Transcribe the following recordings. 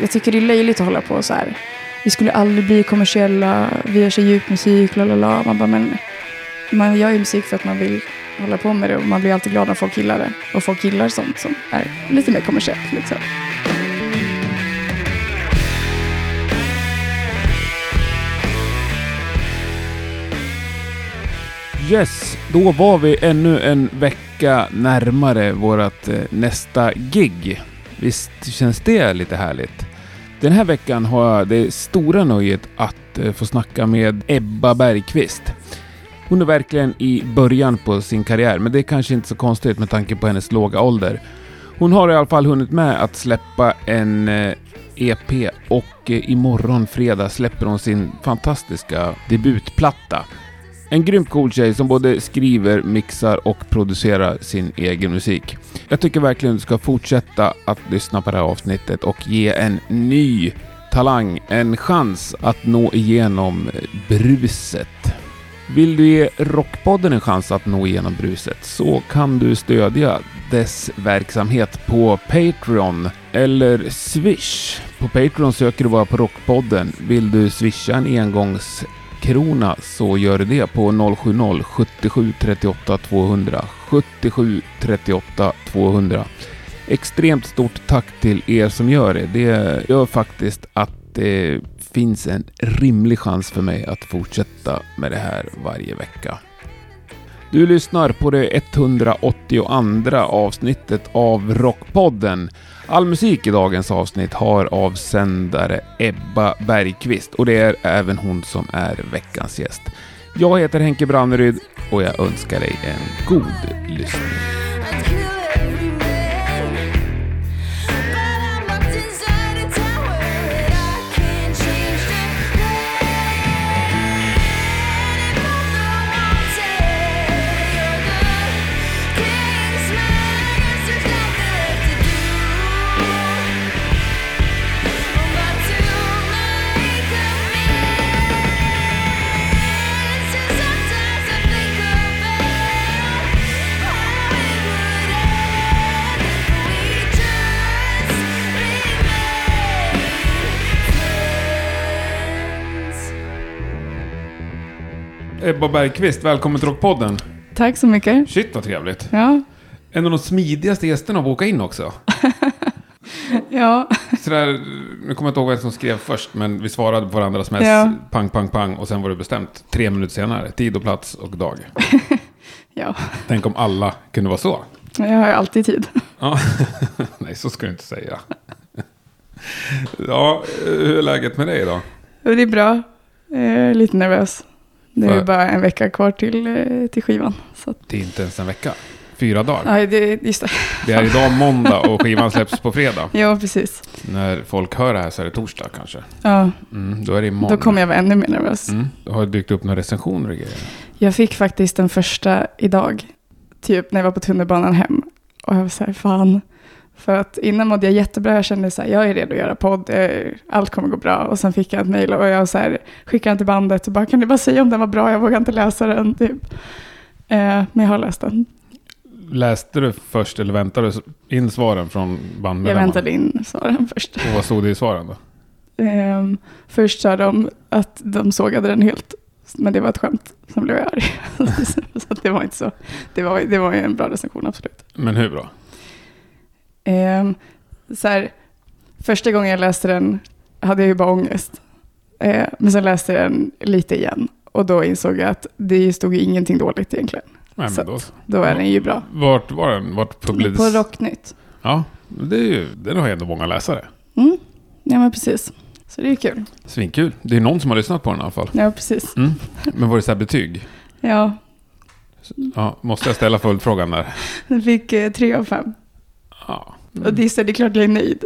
jag tycker det är löjligt att hålla på så här. Vi skulle aldrig bli kommersiella, vi gör så djup musik, la la la. Man bara, men man gör ju musik för att man vill hålla på med det och man blir alltid glad när folk gillar det. Och folk gillar sånt som är lite mer kommersiellt liksom. Yes, då var vi ännu en vecka närmare vårt eh, nästa gig. Visst känns det lite härligt? Den här veckan har jag det stora nöjet att eh, få snacka med Ebba Bergqvist. Hon är verkligen i början på sin karriär, men det är kanske inte så konstigt med tanke på hennes låga ålder. Hon har i alla fall hunnit med att släppa en eh, EP och eh, imorgon fredag släpper hon sin fantastiska debutplatta. En grymt cool tjej som både skriver, mixar och producerar sin egen musik. Jag tycker verkligen du ska fortsätta att lyssna på det här avsnittet och ge en ny talang en chans att nå igenom bruset. Vill du ge Rockpodden en chans att nå igenom bruset så kan du stödja dess verksamhet på Patreon eller Swish. På Patreon söker du bara på Rockpodden. Vill du swisha en engångs krona så gör du det på 070 77 38 200 77 38 200. Extremt stort tack till er som gör det. Det gör faktiskt att det finns en rimlig chans för mig att fortsätta med det här varje vecka. Du lyssnar på det 182 avsnittet av Rockpodden. All musik i dagens avsnitt har avsändare Ebba Bergqvist och det är även hon som är veckans gäst. Jag heter Henke Branneryd och jag önskar dig en god lyssning. Ebba Bergqvist, välkommen till Rockpodden. Tack så mycket. Shit vad trevligt. Ja. En av de smidigaste gästerna att boka in också. ja. Sådär, nu kommer jag inte ihåg vem som skrev först, men vi svarade på varandras mess. Ja. Pang, pang, pang. Och sen var det bestämt. Tre minuter senare. Tid och plats och dag. ja. Tänk om alla kunde vara så. Jag har ju alltid tid. Ja. Nej, så ska du inte säga. ja, hur är läget med dig då? Det är bra. Jag är lite nervös. Det är bara en vecka kvar till, eh, till skivan. Så Det är inte ens en vecka. Fyra dagar. nej, det, just det. Det är idag måndag och skivan släpps på fredag. Ja, precis. När folk hör det här så är det torsdag kanske. Ja, Mm, då är det imorgon. då kommer jag vara ännu mer nervös. Mm. Det har dykt upp några recensioner och grejer. Jag fick faktiskt den första idag. Typ när jag var på tunnelbanan hem. Och jag var så här, fan. För att innan mådde jag jättebra. Jag kände så här, jag är redo att göra podd. eh, Allt kommer gå bra. Och sen fick jag ett mejl och jag så här, skickade den till bandet. Och bara, kan du bara säga om den var bra? Jag vågar inte läsa den. Typ. Eh, men jag har läst den. Läste du först eller väntade du in svaren från Jag bandmedlemmarna? väntade in svaren först. Och vad stod det i svaren då? Ehm, först sa de att de sågade den helt. Men det var ett skämt. Sen blev jag arg. så det var inte så. Det var, det var ju en bra recension, absolut. Men hur bra? Ehm, så här, första gången jag läste den hade jag ju bara ångest. Eh, men sen läste jag den lite igen. Och då insåg jag att det stod ju ingenting dåligt egentligen. Nej, Så då, Då är den ju bra. vart var den? Vart publicerades? På Rocknytt. Ja, det är ju, den har ju ändå många läsare. Mm. Ja, men precis. Så det är ju kul. Svinkul. Det är någon som har lyssnat på den i alla fall. Ja, precis. Mm. Men var det så här betyg? Ja, Ja, måste jag ställa följdfrågan där? den fick eh, tre av fem. Ja. Och det är, så, det är klart jag är nöjd.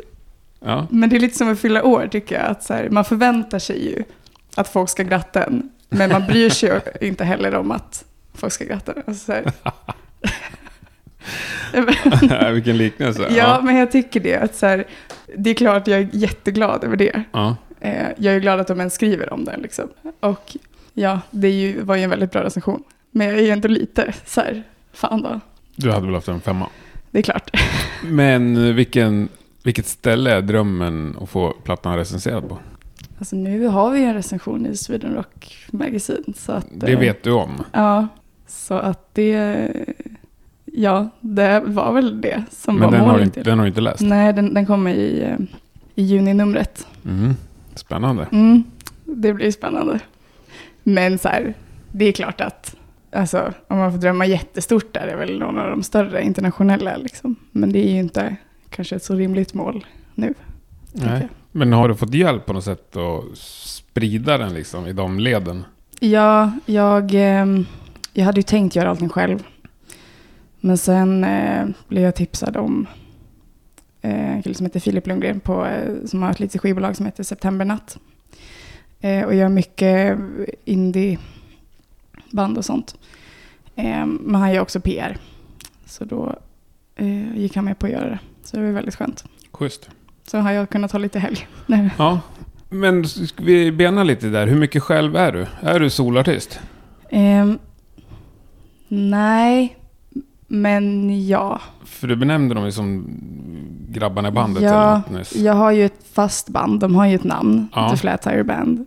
ja. Men det är lite som att fylla år tycker jag. Att så här, man förväntar sig ju att folk ska gratta en. Men man bryr sig inte heller om att folk ska gratta en. Alltså. Vilken liknelse. ja, men jag tycker det. Att så här, det är klart jag är jätteglad över det. ja. Eh, jag är glad att de ens skriver om den. Liksom. Och ja, det ju, var ju en väldigt bra recension. Men jag är ju ändå lite så här, fan då. Du hade väl haft en femma? Det är klart. Men vilken Vilket ställe är drömmen att få plattan recenserad på? Alltså nu har vi en recension i Sweden Rock Magazine. Så att, Det eh, vet du om. Ja, så att det... Ja, det var väl det som Men var den målet. inte, den har du inte läst? Nej, den, den kommer i, eh, i juninumret. Mm. Spännande. Mm, det blir spännande. Men så här, det är klart att alltså, om man får drömma jättestort där är väl någon av de större internationella. Liksom. Men det är ju inte kanske ett så rimligt mål nu. Nej. Men har du fått hjälp på något sätt att sprida den liksom i de leden? Ja, jag, ehm, jag hade ju tänkt göra allting själv. Men sen eh, blev jag tipsad om eh, en kille som heter Filip Lundgren på, eh, som har ett litet skivbolag som heter Septembernatt. Och gör mycket indie-band och sånt. Eh, men han gör också PR. Så då eh, gick han med på att göra det. Så det var väldigt skönt. Schysst. Så har jag kunnat ta lite helg. nu. Ja. Men ska vi bena lite där. Hur mycket själv är du? Är du solartist? Ehm, nej, men ja. För du benämnde dem ju som grabbarna i bandet Ja. Jag har ju ett fast band, de har ju ett namn, Ja. The Flat Tire Band.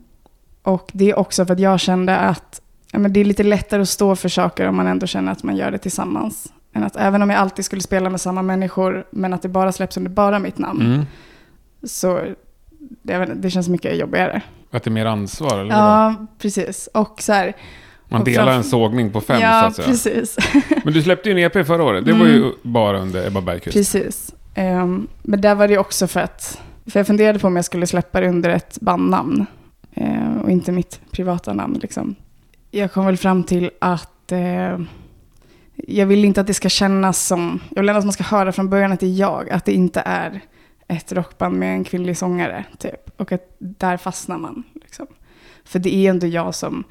Och det är också för att jag kände att ja, men det är lite lättare att stå för saker om man ändå känner att man gör det tillsammans. Än att även om jag alltid skulle spela med samma människor, men att det bara släpps under bara mitt namn, Mm. så det, det känns mycket jobbigare. Att det är mer ansvar eller? Ja, precis. Och så här, Man delar en sågning på fem så ja, att säga. precis. Men du släppte ju en EP förra året. Det var Mm. ju bara under Ebba Bergqvist. Precis. Ehm, men där var det också för att, för jag funderade på om jag skulle släppa det under ett bandnamn ehm, och inte mitt privata namn. Liksom. Jag kom väl fram till att eh, jag vill inte att det ska kännas som, jag vill ändå att man ska höra från början att det är jag, att det inte är ett rockband med en kvinnlig sångare. Typ. Och att där fastnar man. Liksom. För det är ändå jag som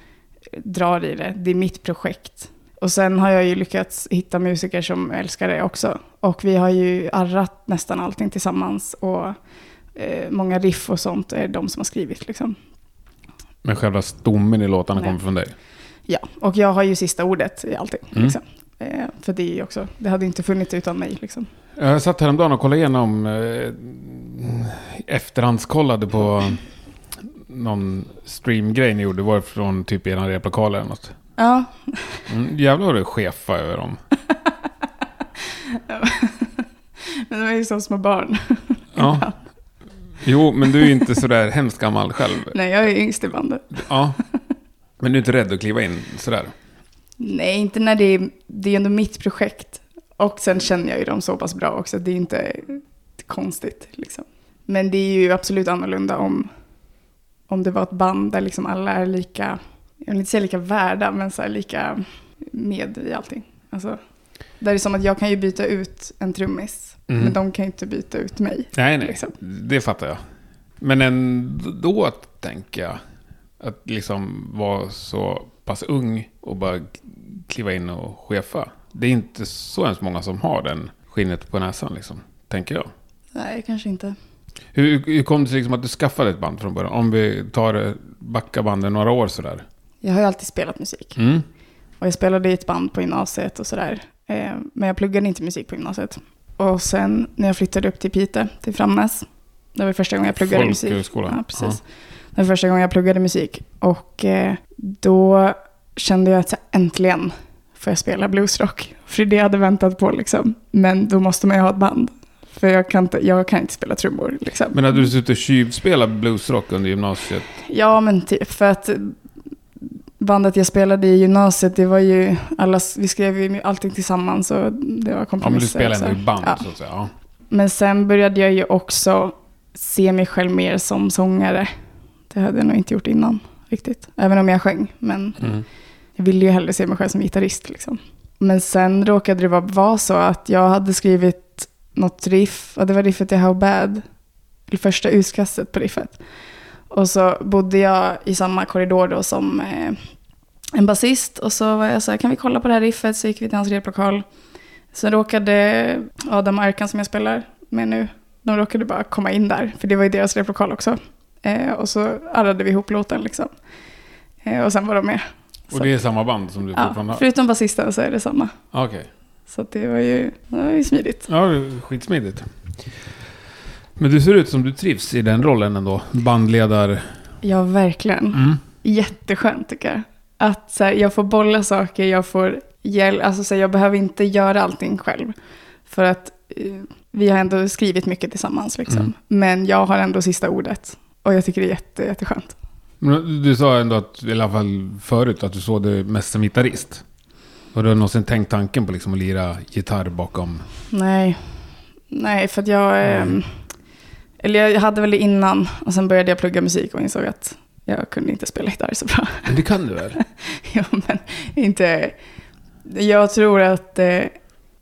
drar i det, det är mitt projekt. Och sen har jag ju lyckats hitta musiker som älskar det också. Och vi har ju arrat nästan allting tillsammans. Och eh, många riff och sånt är de som har skrivit. Liksom. Men själva stommen i låtarna Nej. kommer från dig. Ja, och jag har ju sista ordet i allting. Mm. Liksom. Eh, för det är ju också, det hade inte funnits utan mig. Liksom. Jag satt häromdagen och kollade igenom eh, efterhandskollade på någon streamgrej ni gjorde. Det var från typ er replokal eller något. Ja, Mm, jävlar vad du chefa över dem. men de är ju som små barn. Ja. Jo, men du är ju inte sådär hemskt gammal själv. Nej, jag är yngst i bandet. Ja. Men du är inte rädd att kliva in sådär? Nej, inte när det är, det är ändå mitt projekt. Och sen känner jag ju dem så pass bra också. Det är inte konstigt liksom. Men det är ju absolut annorlunda om, om det var ett band där liksom alla är lika, jag vill inte säga lika värda, men så lika med i allting. Alltså, där är det som att jag kan ju byta ut en trummis, Mm. men de kan ju inte byta ut mig. Nej, nej. Liksom. Det fattar jag. Men ändå tänker jag att liksom vara så pass ung och bara kliva in och chefa. Det är inte så hemskt många som har den skinnet på näsan liksom, tänker jag. Nej, kanske inte. Hur, hur kom det sig liksom att du skaffade ett band från början? Om vi tar eh, backa bandet några år sådär. Jag har ju alltid spelat musik. Mm. Och jag spelade i ett band på gymnasiet och sådär. Eh, men jag pluggade inte musik på gymnasiet. Och sen när jag flyttade upp till Piteå, till Framnäs. Det var första gången jag pluggade musik. Folkhögskola. Ja, precis. Det var första gången jag pluggade musik. Och eh, då kände jag att så äntligen får jag spela bluesrock. För det jag hade väntat på liksom. Men då måste man ju ha ett band. För jag kan inte, jag kan inte spela trummor liksom. Men hade du suttit och tjuvspelat bluesrock under gymnasiet? Ja, men typ för att bandet jag spelade i gymnasiet, det var ju alla, vi skrev ju allting tillsammans och det var Ja, men du kompromisser. spelade ändå i band Ja. så att säga. Ja. Men sen började jag ju också se mig själv mer som sångare. Det hade jag nog inte gjort innan riktigt. Även om jag sjöng. Men Mm. jag ville ju hellre se mig själv som gitarrist. Liksom. Men sen råkade det vara, så att jag hade skrivit något riff. Och det var riffet i How Bad. Det första utkastet på riffet. Och så bodde jag i samma korridor då som eh, en basist. Och så var jag så här, kan vi kolla på det här riffet? Så gick vi till hans replokal. Sen råkade Adam Arkan som jag spelar med nu, de råkade bara komma in där. För det var ju deras replokal också. Eh, och så arrade vi ihop låten liksom. Eh, och sen var de med. Och det är samma band som du Ja, fortfarande har? förutom basisten så är det samma. Okej. Så att det var ju, det var ju smidigt. Ja, skitsmidigt. Men du ser ut som du trivs i den rollen ändå. Bandledar... Ja, verkligen. Mm. Jätteskönt tycker jag. Att så här, jag får bolla saker, jag får hjälp. Alltså, så här, jag behöver inte göra allting själv. För att eh, vi har ändå skrivit mycket tillsammans. Liksom. Mm. Men jag har ändå sista ordet. Och jag tycker det är jätte, jätteskönt. Men du sa ändå att, i alla fall förut, att du såg det mest som gitarrist. Har du någonsin tänkt tanken på liksom att lira gitarr bakom? Nej, Nej för att jag... Mm. Eller jag hade väl det innan. Och sen började jag plugga musik och insåg att jag kunde inte spela gitarr så bra. Men det kan du väl? ja, men inte... Jag tror att... Eh,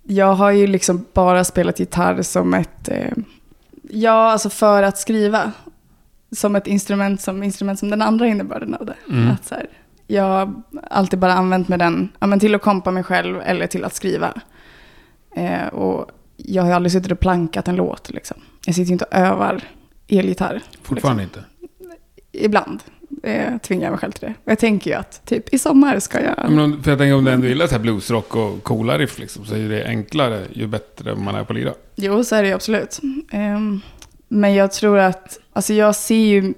jag har ju liksom bara spelat gitarr som ett... Eh, ja, alltså för att skriva. Som ett instrument som, instrument som den andra innebörden av det. Mm. Att så här, jag har alltid bara använt med den ja, men till att kompa mig själv eller till att skriva. Eh, och jag har aldrig suttit och plankat en låt. Liksom. Jag sitter inte och övar elgitarr. Fortfarande inte? Ibland eh, tvingar jag mig själv till det. Och jag tänker ju att typ i sommar ska jag... Ja, men för jag tänker om du ändå gillar så här bluesrock och coola riff liksom, så är det enklare ju bättre man är på att lira. Jo, så är det ju absolut. Ehm, men jag tror att, alltså jag ser ju,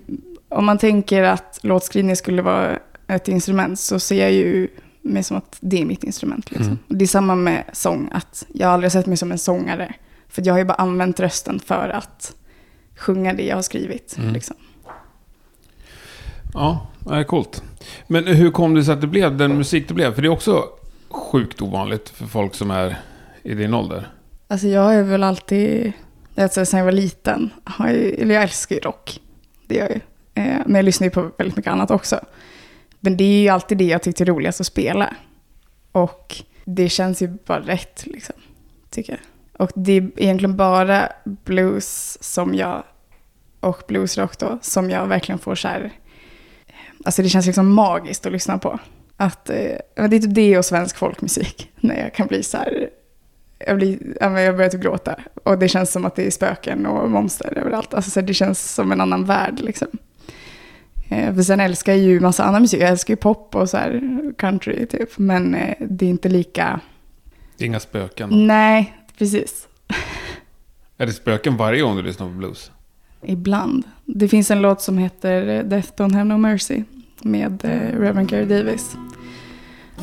om man tänker att låtskrivning skulle vara ett instrument så ser jag ju mig som att det är mitt instrument. Liksom. Mm. Och Det är samma med sång, att jag har aldrig sett mig som en sångare. För jag har ju bara använt rösten för att sjunga det jag har skrivit. Mm. Liksom. Ja, det är coolt. Men hur kom det sig att det blev den musik det blev? För det är också sjukt ovanligt för folk som är i din ålder. Alltså jag har väl alltid, alltså sen jag var liten, har jag, eller jag älskar ju rock. Det gör jag ju. Eh, men jag lyssnar ju på väldigt mycket annat också. Men det är ju alltid det jag tyckte är roligast att spela. Och det känns ju bara rätt, liksom, tycker jag. Och det är egentligen bara blues som jag, och bluesrock då, som jag verkligen får så här, alltså det känns liksom magiskt att lyssna på. Att, eh, det är typ det och svensk folkmusik, när jag kan bli så här, jag, blir, jag börjar typ gråta. Och det känns som att det är spöken och monster överallt. Alltså, så det känns som en annan värld liksom. Eh, för sen älskar jag ju massa annan musik. Jag älskar ju pop och så här country typ. Men eh, det är inte lika... Det är inga spöken. då. Nej, precis. Är det spöken varje gång du lyssnar på blues? Ibland. Det finns en låt som heter eh, Death Don't Have No Mercy med eh, Reverend Gary Davis.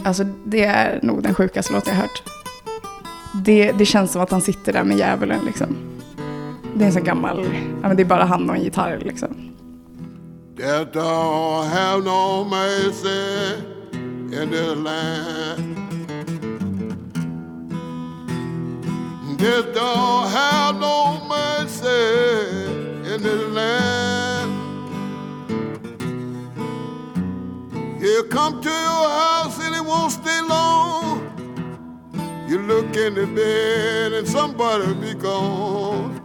Alltså det är nog den sjukaste låt jag har hört. Det, det känns som att han sitter där med djävulen liksom. Det är en sån gammal, ja men det är bara han och en gitarr liksom. Death don't have no mercy in this land. Death don't have no mercy in this land. He'll come to your house and he won't stay long. You look in the bed and somebody be gone.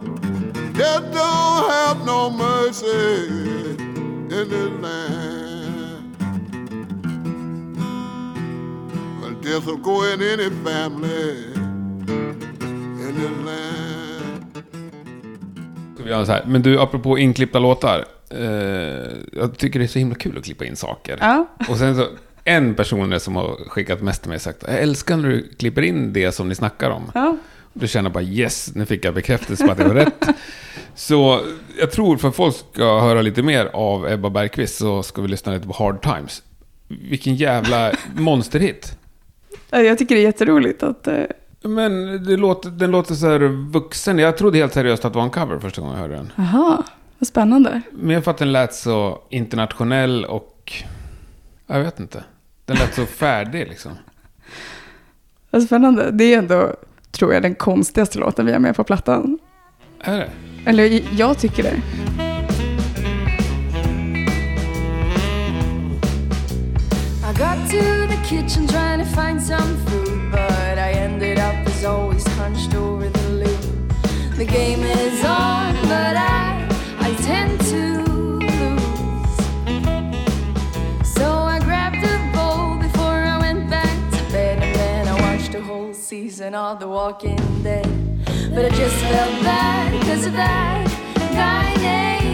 Death don't have no mercy in this land. Well, death will go in any family in this land. Ska vi göra så här. Men du, apropå inklippta låtar. Eh, jag tycker det är så himla kul att klippa in saker. Ja, Och sen så, en person som har skickat mest till mig och sagt Jag älskar när du klipper in det som ni snackar om. ja. Du känner bara yes, nu fick jag bekräftelse på att det var rätt. Så jag tror för att folk ska höra lite mer av Ebba Bergqvist så ska vi lyssna lite på Hard Times. Vilken jävla monsterhit. Ja, Jag tycker det är jätteroligt att... eh, Men det låter, den låter så här vuxen. Jag trodde helt seriöst att det var en cover första gången jag hörde den. Jaha, vad spännande. Men för att den lät så internationell och... Jag vet inte. Den lät så färdig liksom. Vad spännande. Det är ändå, tror jag, den konstigaste låten vi har med på plattan. Är det? Eller jag tycker det. I got to the kitchen trying to find some food, but I ended up as always hunched over the loo. The game is on, season all The Walking Dead. But I just felt bad because of that guy named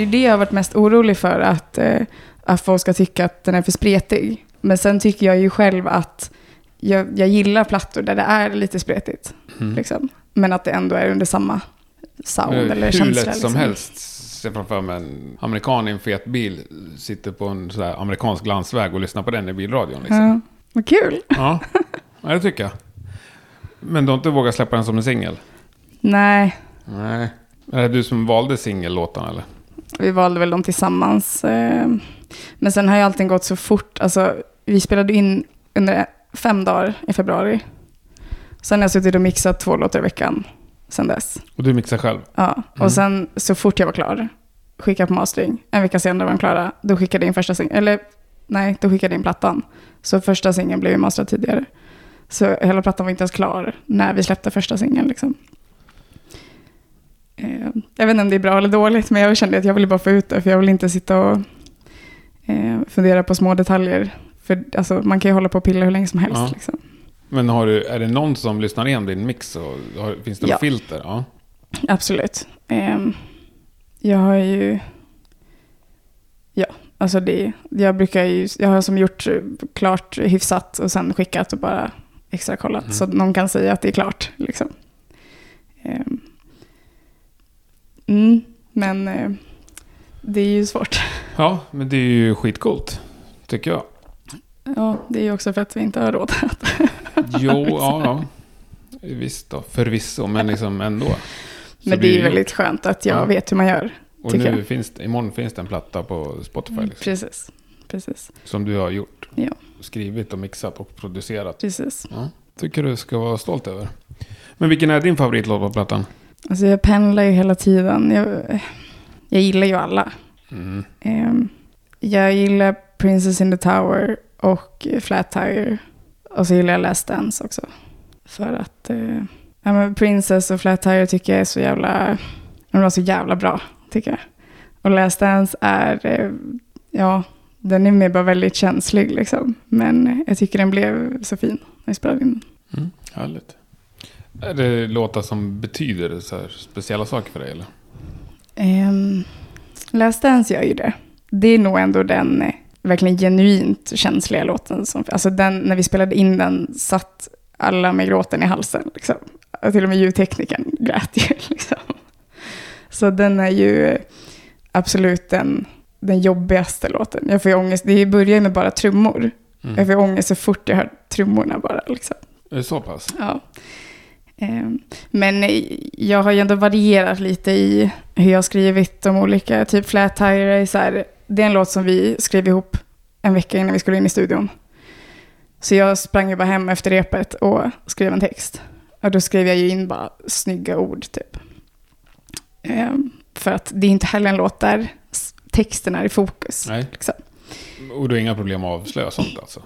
det är det jag har varit mest orolig för, att, eh, att folk ska tycka att den är för spretig. Men sen tycker jag ju själv att jag, jag gillar plattor där det är lite spretigt. Mm. Liksom. Men att det ändå är under samma sound Eh, eller Hur känsla. lätt som liksom. helst ser framför mig en amerikan i en fet bil sitter på en sån amerikansk landsväg och lyssnar på den i bilradion. Liksom. Ja, vad kul. Ja. ja, det tycker jag. Men du har inte vågat släppa den som en singel? Nej, Nej. Är det du som valde singellåtarna eller? Vi valde väl dem tillsammans. eh, Men sen har ju allting gått så fort. Alltså, vi spelade in under fem dagar i februari. Sen har jag suttit och mixat två låtar i veckan sen dess. Och du mixar själv? Ja, Mm. och sen så fort jag var klar, skickade på mastering. En vecka senare var de klara, då skickade jag in första singeln. Eller nej, då skickade jag in plattan. Så första singeln blev ju masterad tidigare. Så hela plattan var inte ens klar när vi släppte första singeln. Liksom. Eh, Jag vet inte om det är bra eller dåligt, men jag kände att jag ville bara få ut det. För jag vill inte sitta och eh, fundera på små detaljer. För alltså, man kan ju hålla på och pilla hur länge som helst. Ja. Liksom. Men har du, är det någon som lyssnar igen din mix? Och har, finns det Ja. något filter? Ja. Absolut. Ehm, jag har ju... Ja, alltså det... Jag brukar ju... Jag har som gjort eh, klart hyfsat och sen skickat och bara extra kollat. Mm. Så att någon kan säga att det är klart. Liksom. Mm, men eh, det är ju svårt. ja, men det är ju skitcoolt. Tycker jag. Ja, det är ju också för att vi inte har råd. Jo, ja, ja. Visst då, förvisso, men liksom ändå. Så Men det är ju väldigt skönt att jag Ja. vet hur man gör. Och nu jag. finns det, imorgon finns det en platta på Spotify liksom, Precis. Precis. som du har gjort. Ja. Skrivit och mixat och producerat. Precis. Ja, tycker du ska vara stolt över. Men vilken är din favoritlåt på plattan? Alltså jag pendlar ju hela tiden. Jag, jag gillar ju alla. Mm. Ehm, jag gillar Princess in the Tower och Flat Tire. Och så gillar jag Last Dance också. För att eh, ja, men Princess och Flat Tire tycker jag är så jävla... De var så jävla bra, tycker jag. Och Last Dance är... Eh, ja, den är mer bara väldigt känslig liksom. Men jag tycker den blev så fin när jag spelade in den. Mm. Härligt. Är det låtar som betyder så speciella saker för dig eller? Um, Last Dance gör ju det. Det är nog ändå den eh, verkligen genuint känsliga låten. Som, alltså den, när vi spelade in den satt alla med gråten i halsen. Liksom. Till och med ljudteknikern grät ju. Liksom. Så den är ju absolut den, den jobbigaste låten. Jag får ju ångest. Det börjar ju med bara trummor. Mm. Jag får ångest så fort jag hör trummorna bara. Liksom. Är det så pass? Ja. Ehm, Men eh, jag har ju ändå varierat lite i hur jag har skrivit de olika. Typ Flat Tire är så här, det är en låt som vi skrev ihop en vecka innan vi skulle in i studion. Så jag sprang ju bara hem efter repet och skrev en text. Och då skrev jag ju in bara snygga ord typ. Ehm, För att det är inte heller en låt där texten är i fokus. Nej. Liksom. Och du har inga problem att avslöja sånt alltså?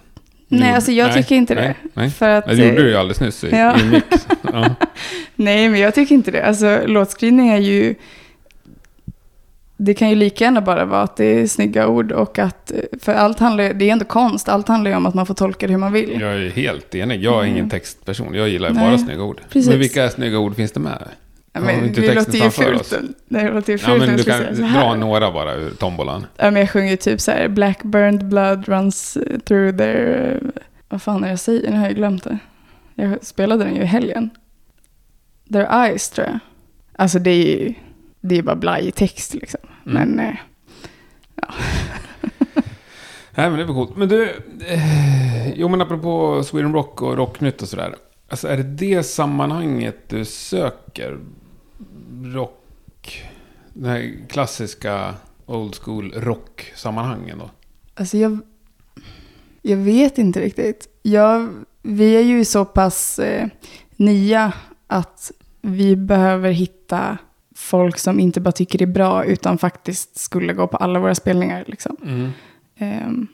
Nej, Jo. alltså jag Nej, tycker inte nej, det. Nej. För att, Nej, det gjorde eh, du ju alldeles nyss i, Ja. i mix. Ja. Nej, men jag tycker inte det. Alltså, låtskrivning är ju... Det kan ju lika gärna bara vara att det är snygga ord och att... För allt handlar det är ändå konst. Allt handlar ju om att man får tolka det hur man vill. Jag är helt enig. Jag är ingen Mm. textperson. Jag gillar Nej. bara snygga ord. Precis. Men vilka snygga ord finns det med? Ja, men inte det låter ju fult. oss? Det låter ju Ja, fult men när du kan dra några bara ur tombolan. Ja, men jag sjunger ju typ så här, Black burned blood runs through their... Vad fan är det jag säger? Nu har jag glömt det. Jag spelade den ju i helgen. Their eyes, tror jag. Alltså det är ju det är bara blaj text liksom. Mm. Men eh, Nej, men det var coolt. Men du, eh, jo men apropå Sweden Rock och Rocknytt och sådär. Alltså är det det sammanhanget du söker? Rock, den här klassiska old school rock-sammanhangen då? Alltså jag, jag vet inte riktigt. Jag, vi är ju så pass eh, nya att vi behöver hitta folk som inte bara tycker det är bra utan faktiskt skulle gå på alla våra spelningar. Liksom. Mm. Ehm,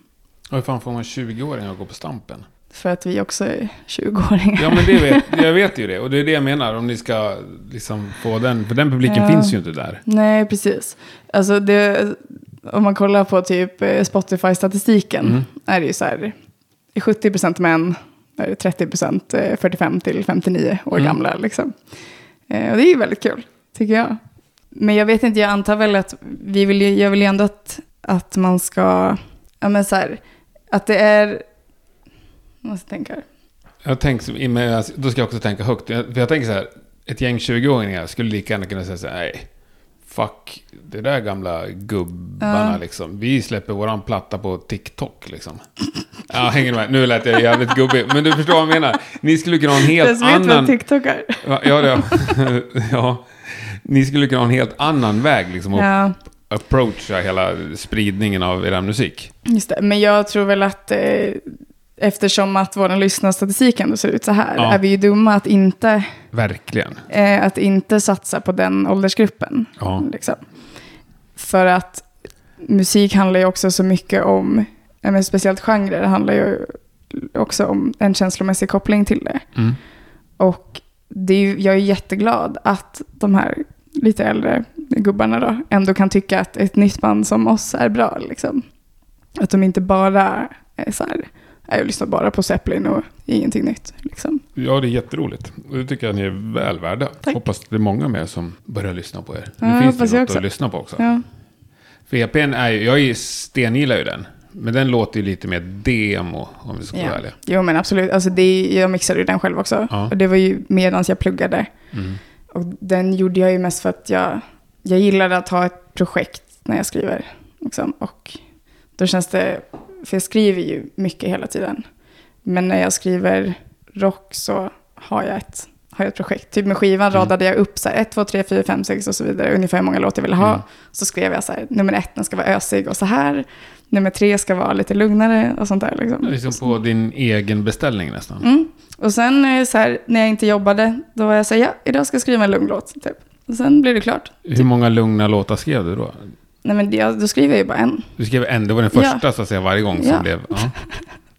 Och hur fan får man 20-åringar att gå på Stampen? För att vi också är 20-åringar. Ja men det vet, jag vet ju det. Och det är det jag menar. Om ni ska liksom få den. För den publiken Ja. finns ju inte där. Nej, precis. Alltså det, om man kollar på typ eh, Spotify-statistiken Mm. är det ju så här, det är 70% män, är det 30% eh, 45 till 59 år Mm. gamla. Liksom. Eh, och det är ju väldigt kul, tycker jag. Men jag vet inte, jag antar väl att vi vill, ju- jag vill ju ändå att, att man ska, ja men så här, att det är, måste tänka. Jag tänker, då ska jag också tänka högt. Jag, för jag tänker så här, ett gäng 20-åringar skulle lika gärna kunna säga så här, nej, fuck, det där gamla gubbarna Ja. liksom. Vi släpper våran platta på TikTok liksom. Ja, hänger med? Nu lät jag jävligt gubbig. Men du förstår vad jag menar. Ni skulle kunna ha en helt som vet vad annan... TikTok är. Ja, ja, ja. ja. Ni skulle kunna ha en helt annan väg liksom. Och Ja, approacha hela spridningen av er musik. just det. Men jag tror väl att eh, eftersom att vår lyssnarstatistik ändå ser ut så här, Ja. är vi ju dumma att inte, Verkligen. eh, att inte satsa på den åldersgruppen. Ja. Liksom. För att musik handlar ju också så mycket om, ja, men speciellt genrer, handlar ju också om en känslomässig koppling till det. Mm. Och det är ju, jag är jätteglad att de här lite äldre gubbarna då ändå kan tycka att ett nytt band som oss är bra. Liksom. Att de inte bara är så här, "Nej, jag lyssnar bara på Zeppelin och ingenting nytt. Liksom. Ja, det är jätteroligt. Och det tycker jag ni är väl värda. Tack. Hoppas det är många mer som börjar lyssna på er. Ja, nu finns det något också. att lyssna på också. Ja. För EPn är ju, jag stengillar ju den. Men den låter ju lite mer demo, om vi ska vara Ja. ärliga. Jo men absolut, alltså det, jag mixade ju den själv också. Ja. Och det var ju medan jag pluggade. Mm. Och den gjorde jag ju mest för att jag, jag gillade att ha ett projekt när jag skriver. Liksom. Och då känns det, för jag skriver ju mycket hela tiden. Men när jag skriver rock så har jag ett, har jag ett projekt. Typ med skivan Mm. radade jag upp så här 1, 2, 3, 4, 5, 6 och så vidare. Ungefär hur många låtar jag ville ha. Mm. Så skrev jag så här, nummer ett den ska vara ösig och så här. Nummer tre ska vara lite lugnare och sånt där. Liksom. Liksom på din egen beställning nästan. Mm. Och sen så här, när jag inte jobbade, då var jag så här, ja, idag ska jag skriva en lugn låt. Typ. Och sen blev det klart. Hur många lugna låtar skrev du då? Nej, men det, då skriver jag ju bara en. Du skrev en, det var den Ja. första så att säga varje gång som Ja. blev... Ja.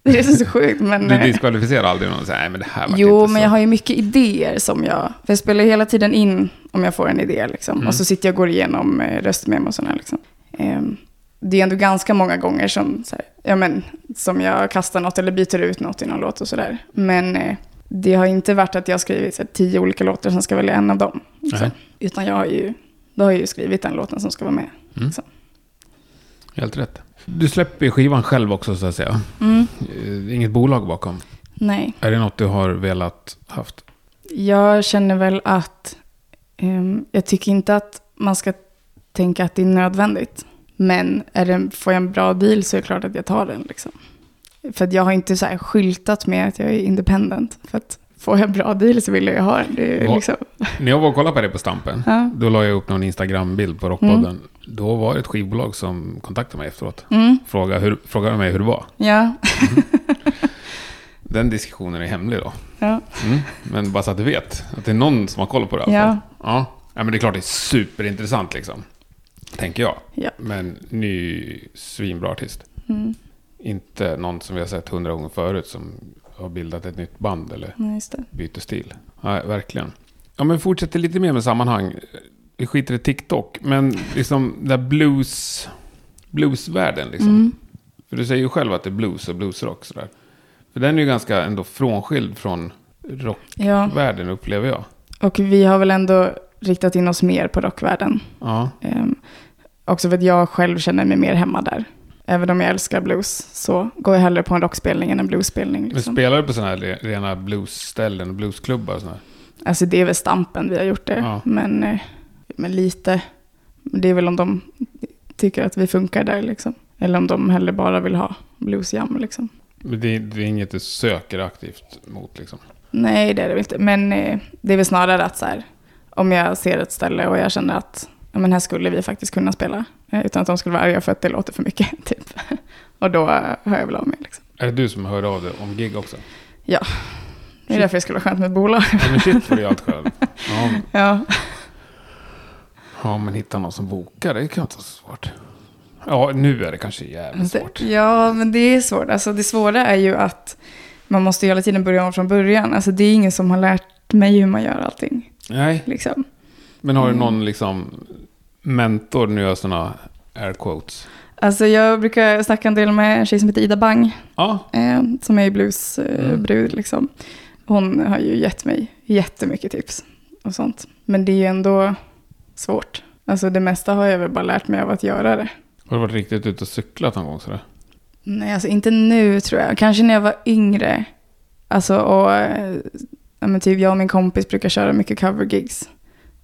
Det är så sjukt, men... Du eh, diskvalificerar aldrig någon och säger nej men det här var Jo, inte men så. jag har ju mycket idéer som jag... För jag spelar hela tiden in om jag får en idé. Liksom. Mm. Och så sitter jag och går igenom eh, röstmemo och sådär. Liksom. Ehm, det är ändå ganska många gånger som, här, ja, men, som jag kastar något eller byter ut något i någon låt och sådär. Men eh, det har inte varit att jag har skrivit här, tio olika låtar som ska välja en av dem. Liksom. Utan jag har ju, då har jag ju skrivit den låten som ska vara med. Mm. Helt rätt. Du släpper skivan själv också så att säga. Mm. Eh, Inget bolag bakom. Nej. Är det något du har velat haft? Jag känner väl att ehm, jag tycker inte att man ska tänka att det är nödvändigt. Men är det, får jag en bra deal så är det klart att jag tar den. Liksom. För att jag har inte så här skyltat med att jag är independent. För att får jag en bra deal så vill jag ju ha den. Det är Vad- liksom, När jag var och kollade på det på Stampen, ja. då la jag upp någon Instagram-bild på Rockpodden. Då var det ett skivbolag som kontaktade mig efteråt. Mm, Frågade, hur, frågade mig hur det var. ja. Den diskussionen är hemlig då. ja. Mm. Men bara så att du vet, att det är någon som har koll på det i alla Ja. fall. Ja. ja, men det är klart det är superintressant liksom. Tänker jag. Ja. Men ny svinbra artist. Mm, Inte någon som vi har sett hundra gånger förut som har bildat ett nytt band eller byter stil. Nej, verkligen. Ja, men fortsätter lite mer med sammanhang. Vi skiter i TikTok, men liksom den där blues, bluesvärlden liksom. Mm. För du säger ju själv att det är blues och bluesrock sådär. För den är ju ganska ändå frånskild från rockvärlden Ja, upplever jag. och vi har väl ändå riktat in oss mer på rockvärlden. Ja, Ehm, också för att jag själv känner mig mer hemma där. Även om jag älskar blues så går jag hellre på en rockspelning än en bluesspelning. men Liksom. spelar du på sådana här re- rena bluesställen bluesklubbar och sådär? Alltså det är väl stampen vi har gjort det. Ja. Men, eh, men lite. Det är väl om de tycker att vi funkar där liksom. Eller om de hellre bara vill ha bluesjam liksom. Men det, det är inget du söker aktivt mot liksom? Nej, det är det väl inte. Men eh, det är väl snarare att så här, om jag ser ett ställe och jag känner att ja, men här skulle vi faktiskt kunna spela. eh, Utan att de skulle vara arga för att det låter för mycket. Typ. Och då hör jag väl av mig. Liksom. Är det du som hör av dig om gig också? Det är därför det skulle vara skönt med ett bolag. Ja, men shit får du allt själv. Ja, ja. Ja, men hitta någon som bokar, det kan inte vara så svårt. Ja, nu är det kanske jävligt svårt. Det, ja, men det är svårt. Alltså, det svåra är ju att man måste hela tiden börja om från början. Alltså, det är ingen som har lärt mig hur man gör allting. Nej, Liksom. men har du Mm. någon liksom mentor, nu gör jag sådana air quotes. Alltså, jag brukar snacka en del med en tjej som heter Ida Bang. Ja, Eh, som är bluesbrud. Eh, Mm. liksom. Hon har ju gett mig jättemycket tips och sånt. Men det är ju ändå svårt. Alltså det mesta har jag väl bara lärt mig av att göra det. Har du varit riktigt ute och cyklat någon gång sådär? Nej, alltså inte nu tror jag. Kanske när jag var yngre. Alltså, och ja, typ jag och min kompis brukar köra mycket covergigs.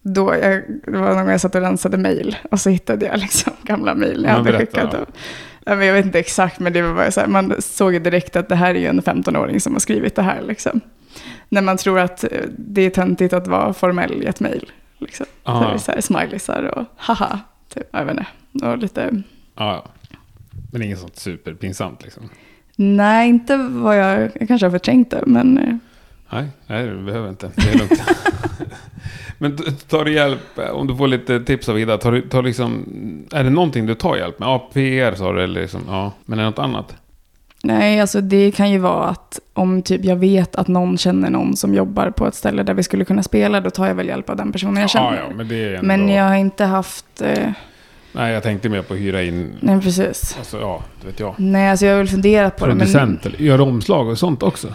Då jag, det var någon gång jag satt och rensade mejl och så hittade jag liksom gamla mejl jag Ja, hade skickat. Och, ja, men jag vet inte exakt, men det var bara så här, man såg direkt att det här är ju en 15-åring som har skrivit det här. Liksom. När man tror att eh, det är töntigt att vara formell i ett mejl. Liksom. Så Ja. det är så här smileysar och haha, typ, jag vet inte. Och lite, Ja, ja. Men inget sånt superpinsamt liksom? nej inte vad jag, jag kanske har förträngt det, men eh, Nej, nej det behöver inte. Det är lugnt. Men tar du hjälp, eh, om du får lite tips av Ida, tar du, tar liksom, är det någonting du tar hjälp med? Ja, PR sa du, eller liksom, ja, men är det något annat? Nej, alltså det kan ju vara att om typ jag vet att någon känner någon som jobbar på ett ställe där vi skulle kunna spela, då tar jag väl hjälp av den personen jag känner. Ja, ja, men det ändå... Men jag har inte haft... Eh, Nej, jag tänkte mer på att hyra in, nej, precis. alltså ja, det vet jag. Nej, alltså jag har väl funderat på Producent, eller gör omslag och sånt också? det.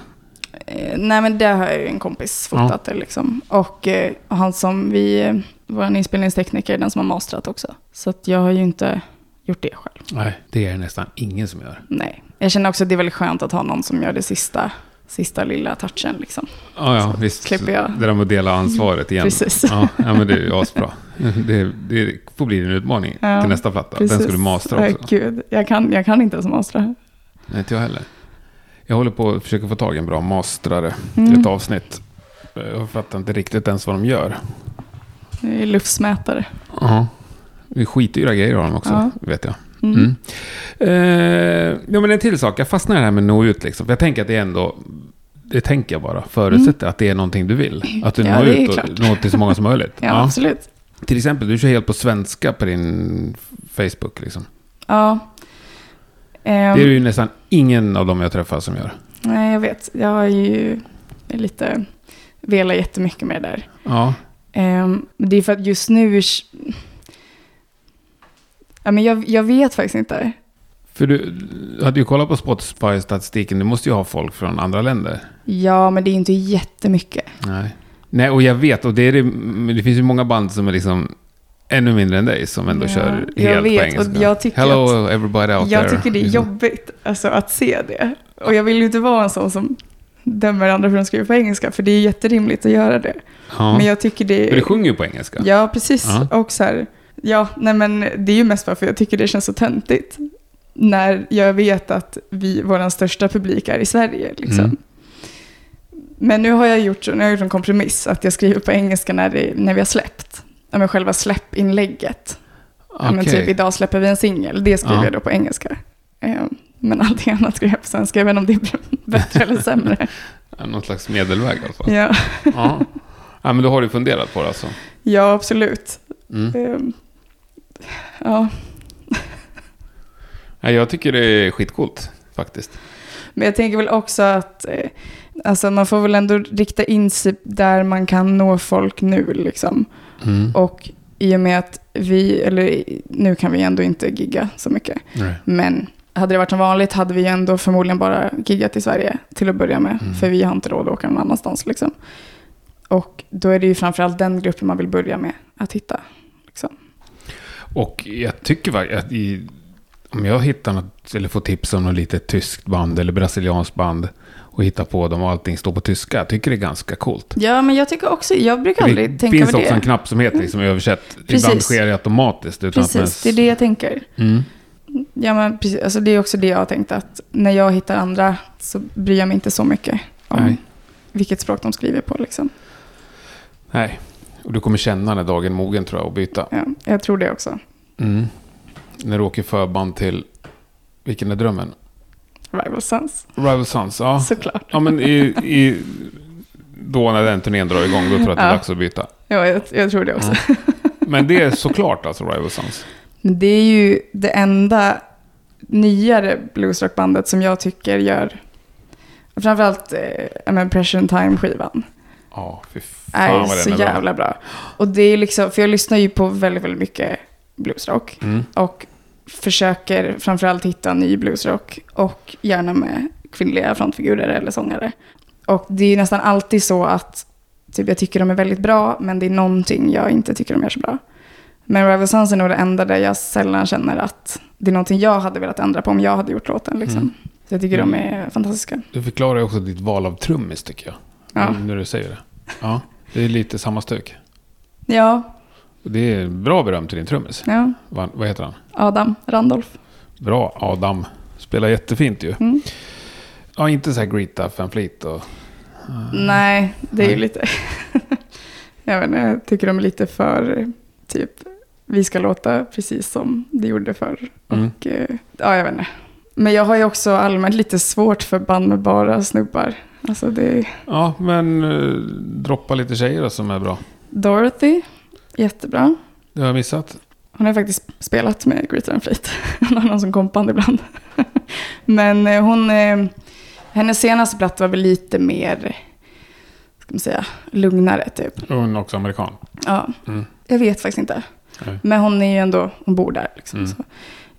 Men, eh, nej, men det har ju en kompis fotat det liksom. Och eh, han som vi, eh, vår inspelningstekniker, den som har mastrat också. Så att jag har ju inte gjort det själv. Nej, det är det nästan ingen som gör. Nej. Jag känner också att det är väldigt skönt att ha någon som gör det sista, sista lilla touchen liksom. Ja, ja, Så visst. jag. Det där med att dela ansvaret igen. Precis. Ja, ja, men det är ju asbra. Det, det får bli en utmaning Ja, till nästa platta. Precis. Den ska du mastra också. Gud, jag kan, jag kan inte ens mastra. Nej, inte jag heller. Jag håller på att försöka få tag i en bra mastrare till Mm. ett avsnitt. Jag fattar inte riktigt ens vad de gör. Det är luftsmätare. Ja. Det är skitdyra grejer har de också, Ja. vet jag. Mm. Mm. Eh, ja, men en till sak. Jag fastnar här med nå ut. Liksom. Jag tänker att det är ändå... Det tänker jag bara. Förutsätter att det är någonting du vill. Att du Ja, når ut och klart. når till så många som möjligt. Ja, absolut. Till exempel, du kör helt på svenska på din Facebook. Liksom. Ja. Ehm, Det är ju nästan ingen av dem jag träffar som gör. Nej, jag vet. Jag har ju lite velat jättemycket med det där. Ja, Ehm, det är för att just nu... Ja, men jag, jag vet faktiskt inte. för du, hade ju kollat på Spotify-statistiken. Du måste ju ha folk från andra länder. Ja, men det är inte jättemycket. Nej. Nej, och jag vet. Och det, är det, det finns ju många band som är liksom ännu mindre än dig som ändå Ja, kör jag helt vet, på och engelska. jag tycker Hello everybody out Jag there. tycker det är Liksom. jobbigt alltså, att se det. Och jag vill ju inte vara en sån som dömer andra för att de skriver på engelska, för det är jätterimligt att göra det. Ja. Men jag tycker det För du sjunger ju på engelska. Ja, precis. Ja. Och så här, ja, nej men det är ju mest bara för jag tycker det känns så töntigt. När jag vet att vi, vår största publik är i Sverige. Liksom. Mm. Men nu har jag gjort, nu har jag gjort en kompromiss, att jag skriver på engelska när, det, när vi har släppt. Ja, men själva släppinlägget. Ja, men typ idag släpper vi en singel, det skriver Ja. jag då på engelska. Eh, Men allting annat skriver jag på svenska, jag vet inte om det är bättre eller sämre. Någon slags medelväg i alla fall. Ja, Ja. ja, men då har du funderat på det alltså. ja absolut. Mm. Ja. Ja, jag tycker det är skitcoolt faktiskt. Men jag tänker väl också att eh, alltså man får väl ändå rikta in sig där man kan nå folk nu. Liksom. Mm. Och i och med att vi, eller nu kan vi ändå inte gigga så mycket. Nej. Men hade det varit som vanligt hade vi ändå förmodligen bara giggat i Sverige till att börja med. Mm. För vi har inte råd att åka någon annanstans. Liksom. Och då är det ju framförallt den gruppen man vill börja med att hitta. Och jag tycker i, om jag hittar något, eller får tips om något litet tyskt band eller brasilianskt band och hittar på dem och allting står på tyska, jag tycker det är ganska coolt. Ja, men jag tycker också, jag brukar Det aldrig tänka finns på också det. en knapp som heter liksom översätt. Precis. Ibland sker det automatiskt. Utan Precis, att det är det jag tänker. Mm. Ja, men precis. Alltså, det är också det jag har tänkt att när jag hittar andra så bryr jag mig inte så mycket om Nej. vilket språk de skriver på. Liksom. Nej, och du kommer känna när dagen mogen tror jag att byta. Ja, jag tror det också. Mm. När du åker förband till, vilken är drömmen? Rival Sons, Rival Sons, ja. såklart. Ja, men i, i, då när den turnén drar igång, då tror jag att det är Ja. dags att byta. Ja, jag, jag tror det också. Men det är såklart alltså Rival Sons. Det är ju det enda nyare bluesrockbandet som jag tycker gör, framförallt eh, Pressure Time-skivan, Ja, fy fan är vad så den är bra. jävla bra. Och det är liksom, för jag lyssnar ju på väldigt, väldigt mycket bluesrock. Mm. Och försöker framförallt hitta ny bluesrock. Och gärna med kvinnliga frontfigurer eller sångare. Och det är nästan alltid så att typ, jag tycker de är väldigt bra, men det är någonting jag inte tycker de är så bra. Men Rival Sons är nog det enda där jag sällan känner att det är någonting jag hade velat ändra på om jag hade gjort låten. Liksom. Mm. Så jag tycker de Mm. är fantastiska. Du förklarar också ditt val av trummis tycker jag. Ja. Mm, När du säger det. Ja, det är lite samma stuk. Ja, det är bra beröm till din trummis. ja. Vad, vad heter han? Adam Randolph. Bra Adam. Spelar jättefint ju. Mm. Ja, inte så här Greta Van Fleet och... Nej, det är ju lite... jag, vet inte, jag tycker de är lite för typ, vi ska låta precis som det gjorde förr. Mm. Och, eh, ja, jag vet inte. Men jag har ju också allmänt lite svårt för band med bara snubbar. Alltså det är Ja, men uh, droppa lite tjejer då som är bra. Dorothy, jättebra. Det har jag missat. Hon har faktiskt spelat med Greta and Fleet. Hon har någon som kompband ibland. Men eh, hon, eh, hennes senaste platta var väl lite mer, ska man säga, lugnare typ. Hon är också amerikan. Ja, Mm. jag vet faktiskt inte. Nej. Men hon är ju ändå, hon bor där liksom. Mm. Så.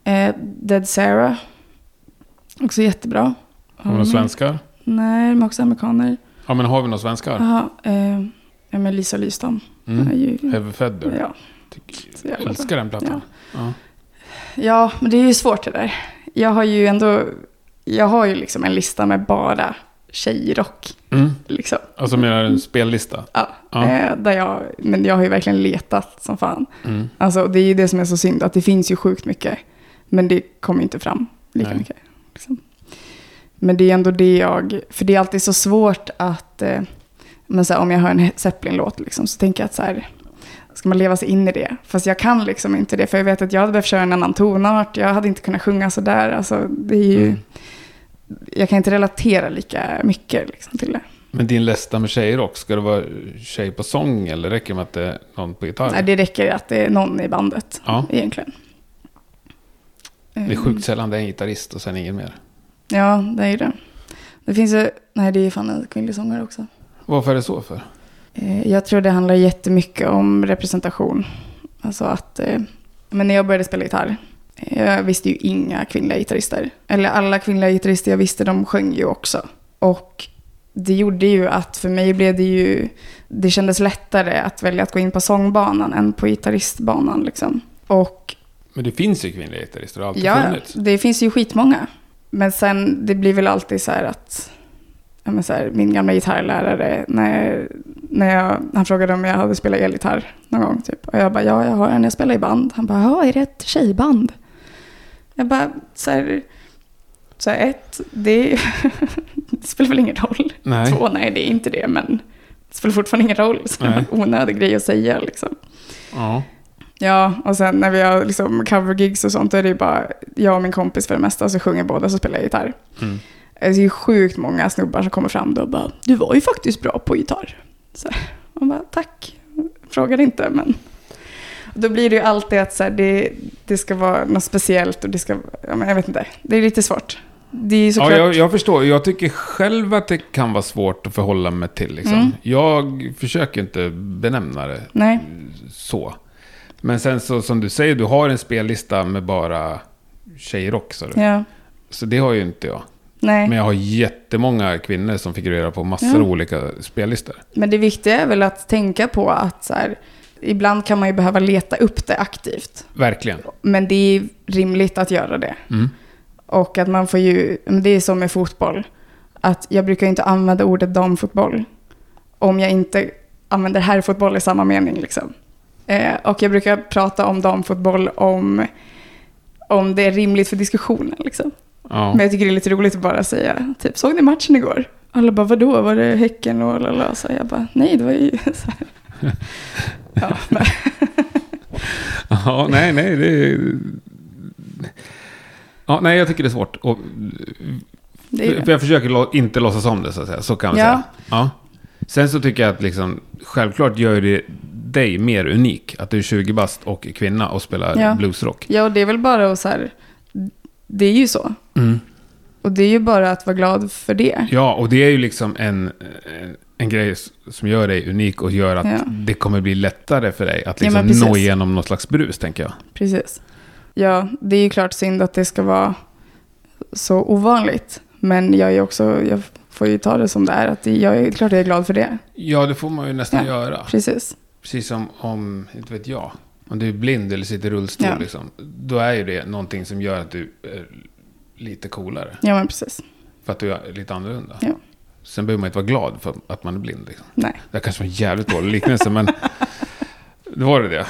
Eh, Dead Sarah, också jättebra. Har vi några svenskar? Nej, de är också amerikaner. Ja, men har vi några svenskar? Jaha, eh, ja men Lisa Lystam. Mm. är ju, Heavy Feather. ja, Jag älskar den plattan. Ja. Ja, men det är ju svårt det där. Jag har ju ändå, jag har ju liksom en lista med bara tjejrock. Mm. Liksom. Alltså menar en spellista? Ja, Ja. Eh, där jag, men jag har ju verkligen letat som fan. Mm. Alltså, det är ju det som är så synd, att det finns ju sjukt mycket. Men det kommer inte fram lika Nej. mycket. Liksom. Men det är ändå det jag, för det är alltid så svårt att, eh, men så här, om jag hör en Zeppelin-låt liksom, så tänker jag att så här, ska man leva sig in i det? Fast jag kan liksom inte det, för jag vet att jag hade behövt köra en annan tonart, jag hade inte kunnat sjunga så där. Alltså, det är ju, Mm. jag kan inte relatera lika mycket liksom, till det. Men din lista med tjejer också, ska det vara tjej på sång eller räcker det med att det är någon på gitarr? Nej, det räcker att det är någon i bandet, Ja. egentligen. Det är sjukt sällan det är en gitarrist och sen ingen mer. Ja, det är ju det. Det finns ju, nej det är fan en kvinnlig sångare också. Varför är det så för? Eh, Jag tror det handlar jättemycket om representation. Alltså att, eh, men när jag började spela gitarr, eh, jag visste ju inga kvinnliga gitarrister. Eller alla kvinnliga gitarrister jag visste, de sjöng ju också. Och det gjorde ju att för mig blev det ju, det kändes lättare att välja att gå in på sångbanan än på gitarristbanan liksom. Och Men det finns ju kvinnliga gitarrister, det har alltid Ja, funnits. det finns ju skitmånga. Men sen, det blir väl alltid så här att, men så här, min gamla gitarrlärare, när, när jag, han frågade om jag hade spelat elgitarr någon gång typ. Och jag bara, ja jag har en, jag spelar i band. Han bara, ja är det ett tjejband? Jag bara, så här, så här ett, det, det spelar väl ingen roll. Nej. Två, nej det är inte det, men det spelar fortfarande ingen roll. Så det var en onödig grej att säga liksom. Ja. Ja, och sen när vi har liksom covergigs och sånt, då är det ju bara jag och min kompis för det mesta, så sjunger båda, så spelar jag gitarr. Mm. Det är ju sjukt många snubbar som kommer fram då och bara, du var ju faktiskt bra på gitarr. Så man bara, tack, frågade inte, men då blir det ju alltid att så här, det, det ska vara något speciellt och det ska, ja, men jag vet inte, det är lite svårt. Det är ju Ja, såklart, jag, jag förstår. Jag tycker själv att det kan vara svårt att förhålla mig till. Liksom. Mm. Jag försöker inte benämna det nej, så. Men sen så som du säger, du har en spellista med bara tjejrock. Så, ja, så det har ju inte jag. nej. Men jag har jättemånga kvinnor som figurerar på massor av olika spellistor. Men det viktiga är väl att tänka på att så här, ibland kan man ju behöva leta upp det aktivt. Verkligen. Men det är rimligt att göra det. Mm. Och att man får ju, det är som med fotboll. Att jag brukar inte använda ordet damfotboll. Om jag inte använder herrfotboll i samma mening liksom. Eh, och jag brukar prata om damfotboll om, om det är rimligt för diskussionen liksom. Ja. Men jag tycker det är lite roligt att bara säga, typ, såg ni matchen igår? Alla bara, vadå, var det Häcken och lala? Så jag bara, nej, det var ju så här. Ja, men, ja, nej, nej, det är... Ja, nej, jag tycker det är svårt. Och, det är för jag försöker inte låtsas om det, så att säga. Så kan man Ja. säga. Ja. Sen så tycker jag att liksom, självklart gör det dig mer unik. Att du är 20 bast och kvinna och spelar Ja. bluesrock. Ja, och det är väl bara att så här, det är ju så. Mm. Och det är ju bara att vara glad för det. Ja, och det är ju liksom en, en, en grej som gör dig unik och gör att Ja. det kommer bli lättare för dig att Ja, liksom precis. nå igenom något slags brus, tänker jag. Precis. Ja, det är ju klart synd att det ska vara så ovanligt. Men jag är också, jag får ju ta det som det är. Att jag är klart jag är glad för det. Ja, det får man ju nästan Ja. göra. Precis. Precis som om, inte vet jag, Om du är blind eller sitter i rullstol, Ja. liksom, då är ju det någonting som gör att du är lite coolare. Ja, men precis. För att du är lite annorlunda. Ja. Sen behöver man inte vara glad för att man är blind. Liksom. Nej. Det kanske var en jävligt dålig liknelse, men det var det det.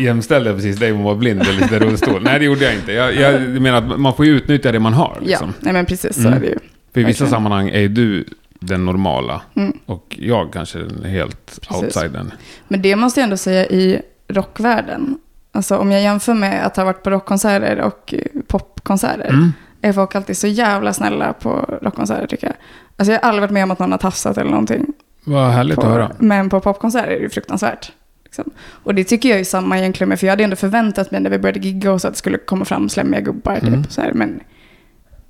Jämställde precis dig med att vara blind eller sitta i rullstol? Nej, det gjorde jag inte. Jag, jag menar att man får ju utnyttja det man har. Liksom. Ja, nej men precis så Mm. är det ju. För i vissa Verkligen. sammanhang är du den normala. Mm. Och jag kanske den helt Precis. outsidern. Men det måste jag ändå säga i rockvärlden. Alltså om jag jämför med att ha varit på rockkonserter och popkonserter. Mm. Är folk alltid så jävla snälla på rockkonserter tycker jag. Alltså jag har aldrig varit med om att någon har tafsat eller någonting. Vad härligt På, att höra. Men på popkonserter är det fruktansvärt. Liksom. Och det tycker jag är samma egentligen med, för jag hade ändå förväntat mig när vi började gigga så att det skulle komma fram slemmiga gubbar. Typ, Mm. så här. Men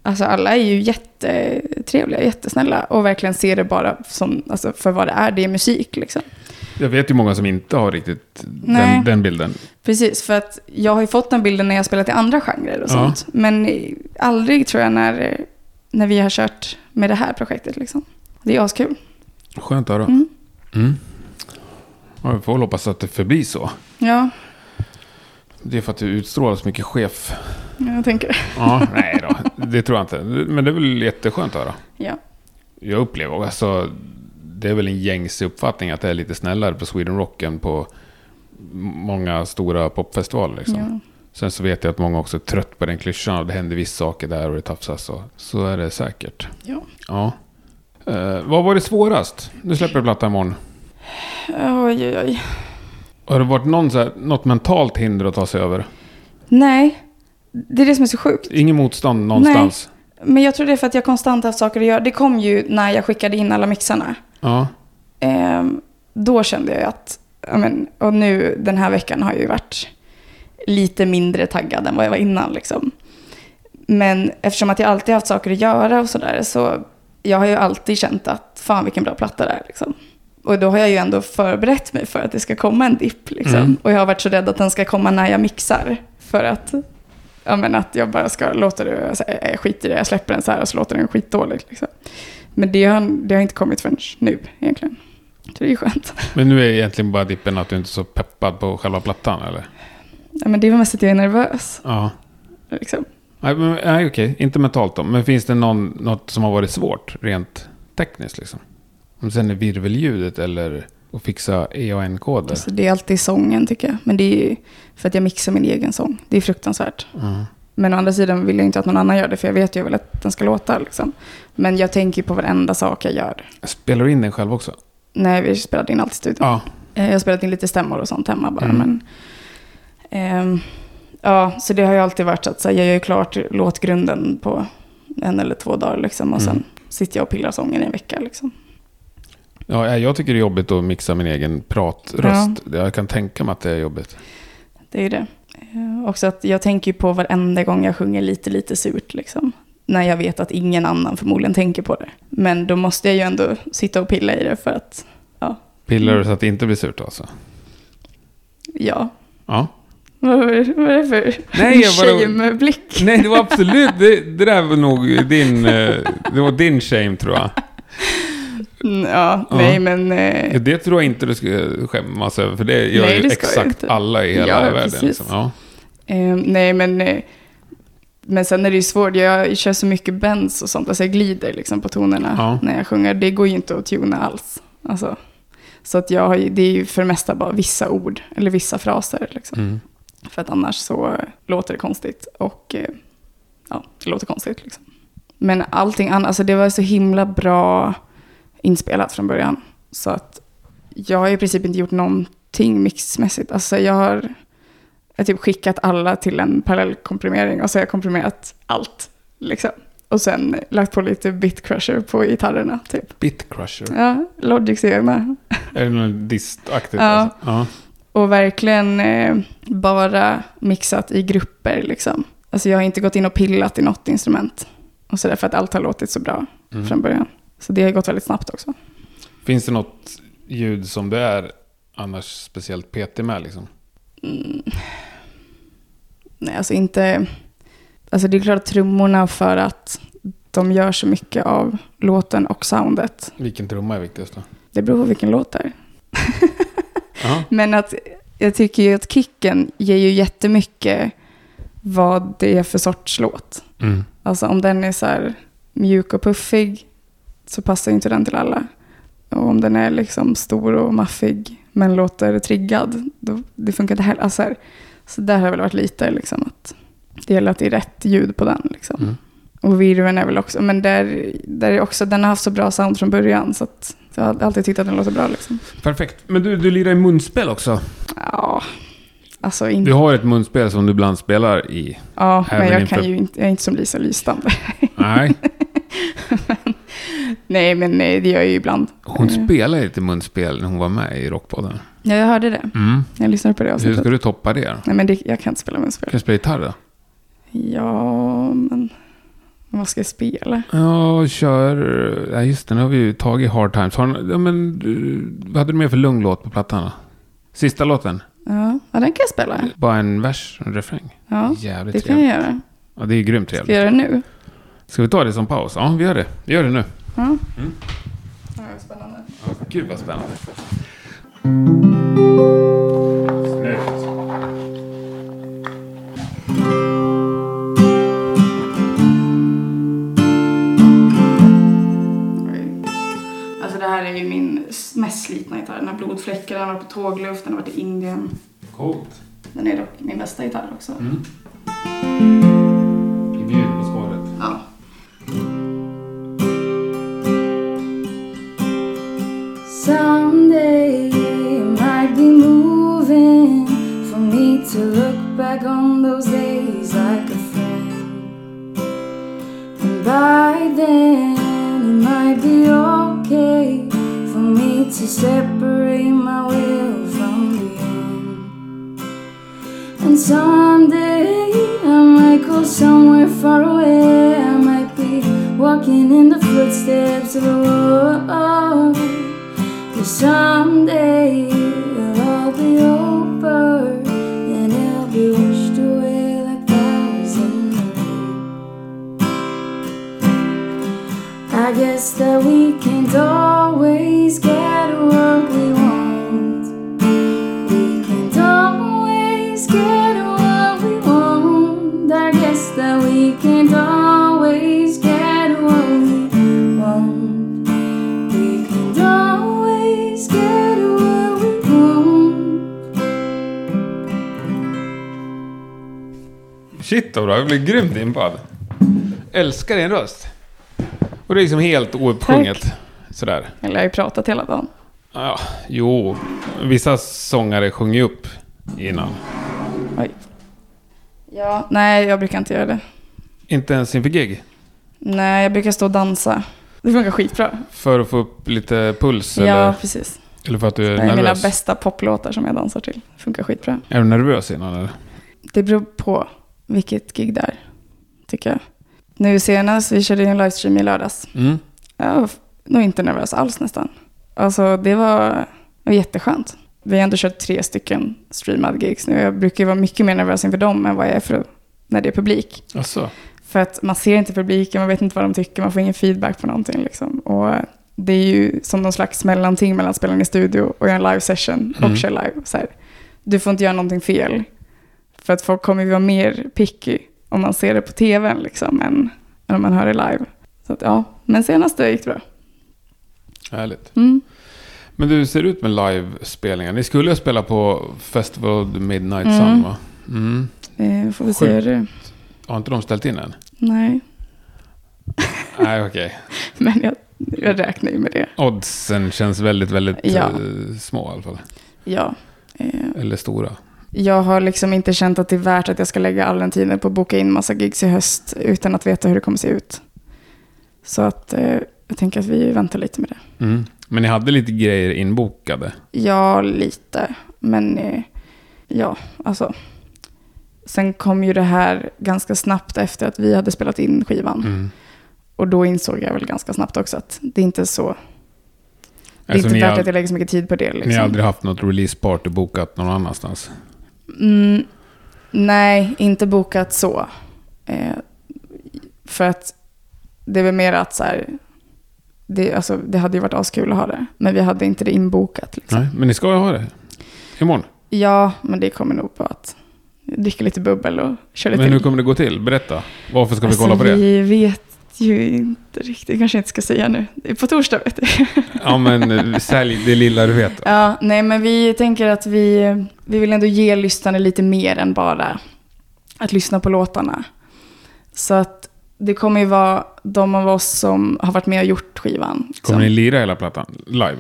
alltså alla är ju jättetrevliga, jättesnälla och verkligen ser det bara som, alltså, för vad det är, det är musik liksom. Jag vet ju många som inte har riktigt den, den bilden. Precis, för att jag har ju fått den bilden när jag har spelat i andra genrer och Ja. sånt. Men aldrig tror jag när, när vi har kört med det här projektet liksom. Det är askul. Skönt att höra. Mm. Mm. Ja, vi får väl hoppas att det förblir så. Ja, Det är för att du utstrålar så mycket chef. Jag tänker. Ja, nej då. Det tror jag inte. Men det är väl jätteskönt att höra. Ja. Jag upplever alltså, det är väl en gängse uppfattning att det är lite snällare på Sweden Rock än på många stora popfestivaler. Liksom. Ja. Sen så vet jag att många också är trött på den klyschan och det händer vissa saker där och det tafsas. Och så är det säkert. Ja. Ja. Eh, vad var det svårast? Du släpper platta imorgon. Oj, oj, oj. Har det varit någon, här, något mentalt hinder att ta sig över? Nej, det är det som är så sjukt. Ingen motstånd någonstans? Men jag tror det är för att jag konstant haft saker att göra. Det kom ju när jag skickade in alla mixarna. Ja. Ehm, då kände jag att, men, och nu den här veckan har jag ju varit lite mindre taggad än vad jag var innan. Liksom. Men eftersom att jag alltid haft saker att göra och sådär så jag har ju alltid känt att fan vilken bra platta det är. Liksom. Och då har jag ju ändå förberett mig för att det ska komma en dipp. Liksom. Mm. Och jag har varit så rädd att den ska komma när jag mixar. För att, ja, men att jag bara ska låta det, så här, jag skiter i det, jag släpper den så här och så låter den skitdålig. Liksom. Men det har, det har inte kommit förrän nu egentligen. Så det är ju skönt. Men nu är egentligen bara dippen att du inte är så peppad på själva plattan, eller? Ja, men det väl mest att jag är nervös. Ja. Liksom. Nej, men, nej okej. Inte mentalt då. Men finns det någon, något som har varit svårt, rent tekniskt liksom? Om sen är virvelljudet eller att fixa EAN-koder? Alltså, det är alltid sången tycker jag. Men det är ju för att jag mixar min egen sång. Det är fruktansvärt. Mm. Men å andra sidan vill jag inte att någon annan gör det. För jag vet ju väl att den ska låta. Liksom. Men jag tänker på varenda sak jag gör. Spelar du in den själv också? Nej, vi spelade in allt i studion. Ja. Eh, Jag har spelat in lite stämmor och sånt hemma bara. Mm. Men, ehm, ja, så det har ju alltid varit så att så här, jag gör ju klart låtgrunden på en eller två dagar. Liksom, och sen Mm. sitter jag och pillar sången i en vecka. Liksom. Ja, jag tycker det är jobbigt att mixa min egen pratröst. Jag kan tänka mig att det är jobbigt. Det är det. Eh, också att jag tänker på varenda gång jag sjunger lite, lite surt. Liksom. När jag vet att ingen annan förmodligen tänker på det. Men då måste jag ju ändå sitta och pilla i det för att, Pillar Mm. du så att det inte blir surt alltså? ja. Ja. Vad är det för Nej, shame-blick? Nej, det var absolut... Det, det där var nog din... eh, Det var din shame tror jag. Mm, Ja, nej men... eh, Det tror jag inte du ska skämmas över, för det gör Nej, ju exakt alla i hela Ja, världen. Liksom. Ja. Eh, nej, men, eh, men sen är det ju svårt. Jag kör så mycket bends och sånt. Alltså jag glider liksom på tonerna Ja. när jag sjunger. Det går ju inte att tuna alls. Alltså, så att jag har det är ju för det mesta bara vissa ord eller vissa fraser. Liksom. Mm. För att annars så låter det konstigt. Och eh, ja, det låter konstigt liksom. Men allting annat, alltså det var så himla bra inspelat från början. Så att jag har i princip inte gjort någonting mixmässigt. Alltså jag har, jag har typ skickat alla till en parallellkomprimering och så har jag komprimerat allt. Liksom. Och sen lagt på lite bitcrusher på gitarrerna typ. Bitcrusher. Ja, Logics egna. Är det något distaktigt? Ja. Alltså? ja. Och verkligen eh, bara mixat i grupper liksom. Alltså jag har inte gått in och pillat i något instrument. Och så för att allt har låtit så bra Mm. från början. Så det har gått väldigt snabbt också. Finns det något ljud som det är annars speciellt petig med? Liksom? Mm. Nej, alltså inte... Alltså det är klart trummorna för att de gör så mycket av låten och soundet. Vilken trumma är viktigast då? Det beror på vilken låt det är. Men att jag tycker ju att kicken ger ju jättemycket vad det är för sorts låt. Mm. Alltså om den är så här mjuk och puffig så passar inte den till alla. Och om den är liksom stor och maffig men låter triggad, då, det funkar inte heller. Alltså så, här, så där har det väl varit lite liksom att det gäller att det är rätt ljud på den. Liksom. Mm. Och virven är väl också, men där, där är också, den har haft så bra sound från början så att jag har alltid tyckt att den låter bra. Liksom. Perfekt. Men du, du lirar i munspel också. Ja, alltså inte. Du har ett munspel som du ibland spelar i. Ja, men jag, inför- kan ju inte, jag är inte som Lisa Lystam. Nej, nej, men nej, det gör jag ju ibland. hon Eh, spelade lite munspel när hon var med i Rockpodden. Ja, jag hörde det. Mm. Jag lyssnade på det Hur avsnittet. ska du toppa det? Nej, men det, jag kan inte spela munspel. Kan du spela gitarr då? Ja, men vad ska jag spela? Ja, kör... Ja, just det. Nu har vi ju tagit Hard Times. Har, ja, men, vad hade du med för lugn låt på plattan då? Sista låten? Ja, ja den kan jag spela. Bara en vers och en refräng? Ja, Jävligt det kan jag trevligt. göra. Ja, det är grymt Ska jag trevligt. göra det nu? Ska vi ta det som paus? Ja, vi gör det. Vi gör det nu. Ja. Mm. Ja, spännande. Ja, gud vad spännande. Oj. Alltså det här är ju min mest slitna gitarr. Den har blodfläckar, den har varit på tågluft, den har varit i Indien. Coolt. Den är dock min bästa gitarr också. Mm. Vi bjuder på skalet. Ja. Someday it might be moving for me to look back on those days like a friend. And by then it might be okay for me to separate my will from the end. And someday I might go somewhere far away. I might be walking in the footsteps of the world. Someday it'll all be over and it'll be washed away like flowers in the rain. I guess that we can't always get what we Shit då, jag blir grymt impad. Älskar din röst. Och det är liksom helt ouppsjunget. Sådär. Eller jag har ju pratat hela dagen. Ja, jo. Vissa sångare sjunger ju upp innan. Oj. Ja, nej jag brukar inte göra det. Inte ens inför gig. Nej, jag brukar stå och dansa. Det funkar skitbra. För att få upp lite puls Ja, eller, precis. eller för att du är Det är mina nervös. bästa poplåtar som jag dansar till. Det funkar skitbra. Är du nervös innan eller? Det beror på vilket gig det är, tycker jag. Nu senast, vi körde ju en livestream i lördags. Mm. Jag var nog inte nervös alls nästan. Alltså det var, var jätteskönt. Vi har ändå kört tre stycken streamade gigs nu. Jag brukar vara mycket mer nervös inför dem än vad jag är för när det är publik. Alltså. För att man ser inte publiken, man vet inte vad de tycker, man får ingen feedback på någonting. Liksom. Och det är ju som någon slags mellanting mellan att spela i studio och göra en live session och Mm. köra live. Så här, du får inte göra någonting fel. För att folk kommer ju vara mer picky om man ser det på tvn liksom, än, än om man hör det live. Så att, ja, men senast det gick det bra. Härligt. Mm. Men du ser ut med livespelningar. Ni skulle ju spela på Festival Midnight Mm. Sun va? Mm. Eh, får vi se hur det... Har inte de ställt in än? Nej, Nej, okej. men jag, jag räknar ju med det. Oddsen känns väldigt, väldigt Ja. eh, små i alla fall. Ja. Eh, Eller stora. Jag har liksom inte känt att det är värt att jag ska lägga all den tiden på att boka in massa gigs i höst utan att veta hur det kommer se ut. Så att eh, jag tänker att vi väntar lite med det. Mm. Men ni hade lite grejer inbokade. Ja, lite. Men eh, ja, alltså. Sen kom ju det här ganska snabbt efter att vi hade spelat in skivan. Mm. Och då insåg jag väl ganska snabbt också att det är inte så. Det är Alltså, inte värt har, att jag lägger så mycket tid på det. Liksom. ni har aldrig haft något release party bokat någon annanstans? Mm, nej, inte bokat så. Eh, för att det är väl mer att så här, det, alltså, det hade ju varit askul att ha det. Men vi hade inte det inbokat. Liksom. Nej, men ni ska ju ha det. Imorgon. Ja, men det kommer nog på att dricka lite bubbel och köra lite Men hur kommer det gå till? Berätta. Varför ska vi kolla på det? Alltså, Vi vet ju inte riktigt, kanske inte ska säga nu. Det är På torsdag vet du. Ja, men eh, sälj det lilla du vet. Ja, nej men vi tänker att vi, vi vill ändå ge lyssnarna lite mer än bara att lyssna på låtarna. Så att det kommer ju vara de av oss som har varit med och gjort skivan. Kommer som, ni lira hela plattan live?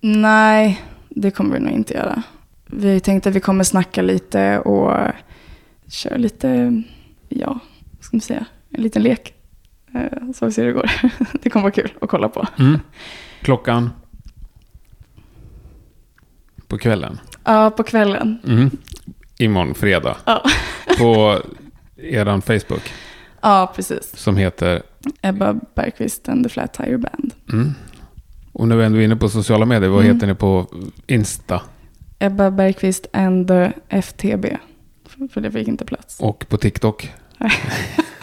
Nej, det kommer vi nog inte göra. Vi tänkte att vi kommer snacka lite och köra lite, ja, vad ska man säga, en liten lek. Eh, Så vi ser hur det går. Det kommer vara kul att kolla på. Mm. Klockan? På kvällen? Ja, på kvällen. Mm. Imorgon fredag. Ja. På eran Facebook Ja, precis. som heter... Ebba Bergqvist and the Flat Tire Band. Mm. Och när vi ändå är inne på sociala medier, vad Mm. heter ni på Insta Ebba Bergqvist and the FTB. För det fick inte plats. och på TikTok?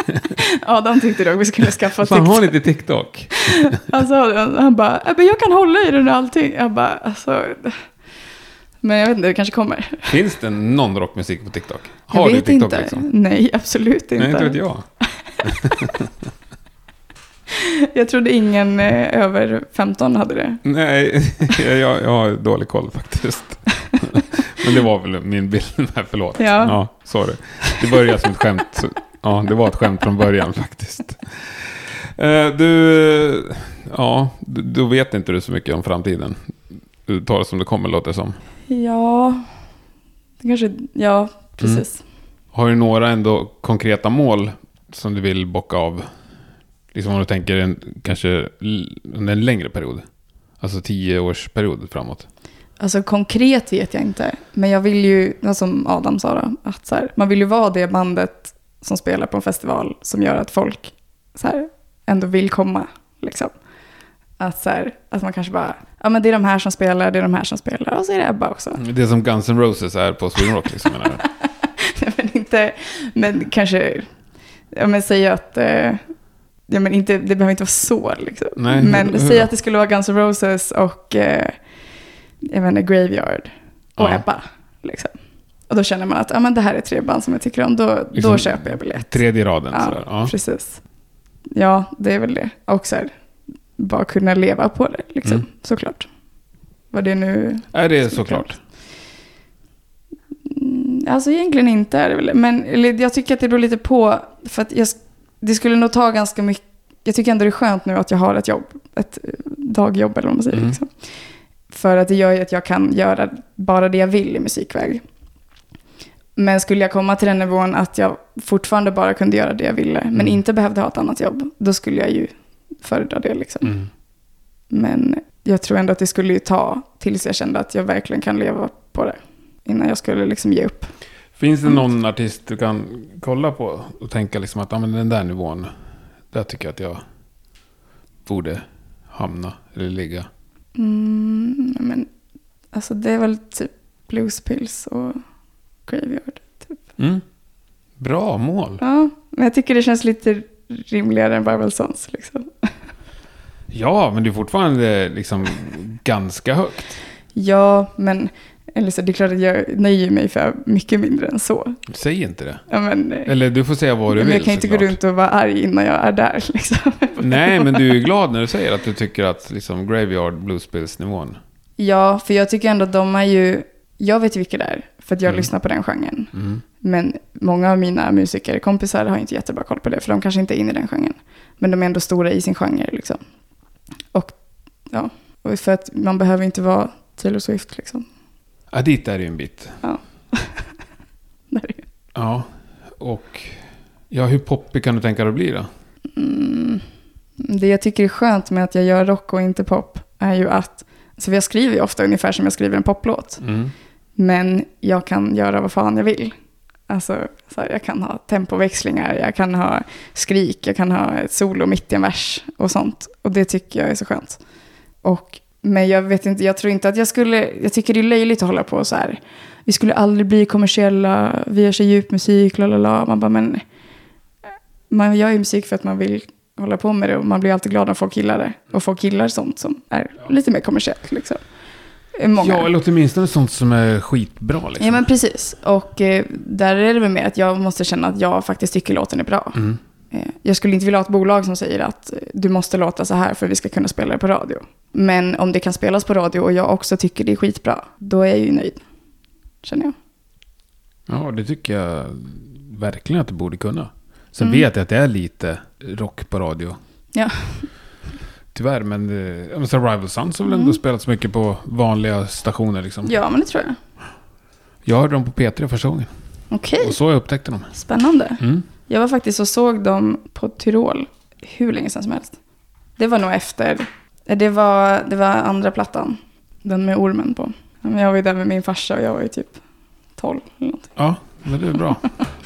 De tyckte då vi skulle skaffa Fan, har TikTok. inte TikTok? Alltså, han bara, jag kan hålla i den och allting. Jag bara, alltså. Men jag vet inte, det kanske kommer. Finns det någon rockmusik på TikTok? Har jag du vet TikTok inte. liksom? Nej, absolut inte. Nej, inte vet jag. Jag trodde ingen eh, över 15 hade det. Nej, jag, jag har dålig koll faktiskt. Men det var väl min bild. Förlåt. Ja. ja, sorry. Det började som ett skämt. Ja, det var ett skämt från början faktiskt. Eh, Du, ja, du- då vet inte du så mycket om framtiden. Du tar det som det kommer, låter det som. Ja, det kanske, ja, precis. Har du några ändå konkreta mål som du vill bocka av? Liksom om du tänker en, kanske under en längre period. Alltså tio års period framåt. Alltså konkret vet jag inte. Men jag vill ju, som Adam sa då, att här, man vill ju vara det bandet som spelar på en festival som gör att folk så här, ändå vill komma. Liksom. Att, så här, att man kanske bara, ja men det är de här som spelar, det är de här som spelar och så är det Ebba också. Det är som Guns N' Roses är på Sweden Rock liksom. du? men inte, men kanske, ja men säga att, eh, ja men inte, det behöver inte vara så liksom. Nej, men hur- säg att det skulle vara Guns N' Roses och, eh, jag vet inte, Graveyard och Ja. Ebba. Liksom. Och då känner man att ja, men det här är tre band som jag tycker om, då, Liksom då köper jag biljett. Tredje raden Ja, sådär. Ja. precis. Ja, det är väl det. Och så här, bara kunna leva på det, liksom, Mm. såklart. Vad det nu... Är det Såklart. såklart? Mm, Alltså egentligen inte är det väl. Men eller, jag tycker att det beror lite på. För att jag, det skulle nog ta ganska mycket. Jag tycker ändå det är skönt nu att jag har ett jobb. Ett eh, dagjobb eller vad man säger. Mm. Liksom. För att det gör ju att jag kan göra bara det jag vill i musikväg. Men skulle jag komma till den nivån att jag fortfarande bara kunde göra det jag ville. Men Mm. inte behövde ha ett annat jobb. Då skulle jag ju föredra det liksom. Mm. Men jag tror ändå att det skulle ju ta tills jag kände att jag verkligen kan leva på det. Innan jag skulle liksom ge upp. Finns det Mm. någon artist du kan kolla på och tänka liksom att ja, men den där nivån, där tycker jag att jag borde hamna eller ligga? Mm, men alltså det är väl typ Bluespills och Graveyard. Typ. Mm. Bra mål. Ja, men jag tycker det känns lite rimligare än Bible Sons. Liksom. Ja, men det är fortfarande liksom ganska högt. Ja, men eller så, det är klart att jag nöjer mig för mycket mindre än så. Säg inte det. Ja, men, Eller du får säga vad du men vill jag kan inte gå såklart. runt och vara arg innan jag är där. Liksom. Nej, men du är glad när du säger att du tycker att liksom Graveyard Bluespills nivån. Ja, för jag tycker ändå att de är ju... Jag vet ju vilka det är, för att jag Mm. lyssnar på den genren. Mm. Men många av mina musikerkompisar har inte jättebra koll på det, för de kanske inte är inne i den genren. Men de är ändå stora i sin genre. Liksom. Och ja, och för att man behöver inte vara Taylor Swift. Liksom. Ja, dit är det ju en bit. Där är det. Ja, och ja, hur poppig kan du tänka dig att bli då? Mm. Det jag tycker är skönt med att jag gör rock och inte pop är ju att, så jag skriver ju ofta ungefär som jag skriver en poplåt. Mm. Men jag kan göra vad fan jag vill. Alltså, så här, jag kan ha tempoväxlingar, jag kan ha skrik, jag kan ha ett solo mitt i en vers och sånt. Och det tycker jag är så skönt. Och, men jag vet inte, jag tror inte att jag skulle, jag tycker det är löjligt att hålla på så här. Vi skulle aldrig bli kommersiella, vi gör så djup musik, la la la. Man bara, men man gör ju musik för att man vill hålla på med det och man blir alltid glad när folk gillar det. Och folk gillar sånt som är lite mer kommersiellt liksom. Många. Ja, eller åtminstone sånt som är skitbra liksom. Ja, men precis. Och eh, där är det väl mer att jag måste känna att jag faktiskt tycker låten är bra. Mm. Eh, jag skulle inte vilja ha ett bolag som säger att eh, du måste låta så här för att vi ska kunna spela det på radio. Men om det kan spelas på radio och jag också tycker det är skitbra, då är jag ju nöjd. Känner jag. Ja, det tycker jag verkligen att det borde kunna. Sen Mm. vet jag att det är lite rock på radio. Ja. Tyvärr, men, eh, så Rival Sons har väl ändå Mm. spelats mycket på vanliga stationer liksom. Ja, men det tror jag. Jag hörde dem på P3 första gången. Okej, Och så jag upptäckte dem. spännande. Mm. Jag var faktiskt och såg dem på Tyrol hur länge sedan som helst. Det var nog efter, eh, det var, det var andra plattan. Den med ormen på. Men Jag var ju där med min farsa och jag var ju typ 12 eller någonting. Ja, men det är bra.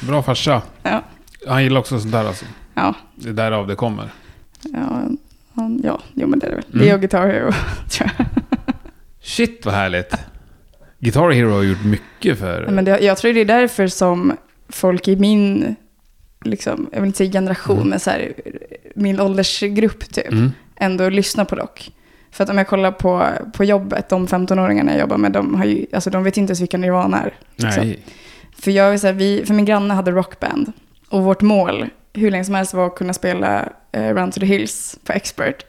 Bra farsa. Ja. Han gillar också sånt där alltså. Ja, Det är därav det kommer. ja, han- ja jo men det är det väl. Mm. Det och Guitar Hero, tror jag. Shit vad härligt. Guitar Hero har gjort mycket för... Ja, men det, jag tror det är därför som folk i min, liksom, jag vill inte säga generation, Mm. men så här, min åldersgrupp typ, Mm. ändå lyssnar på rock. För att om jag kollar på, på jobbet, de 15-åringarna jag jobbar med, de, har ju, alltså, de vet inte ens vilka Nirvana är. liksom. Nej. För, jag, så här, vi, för min granne hade rockband. Och vårt mål, hur länge som helst, var att kunna spela eh, Run to the Hills på Expert.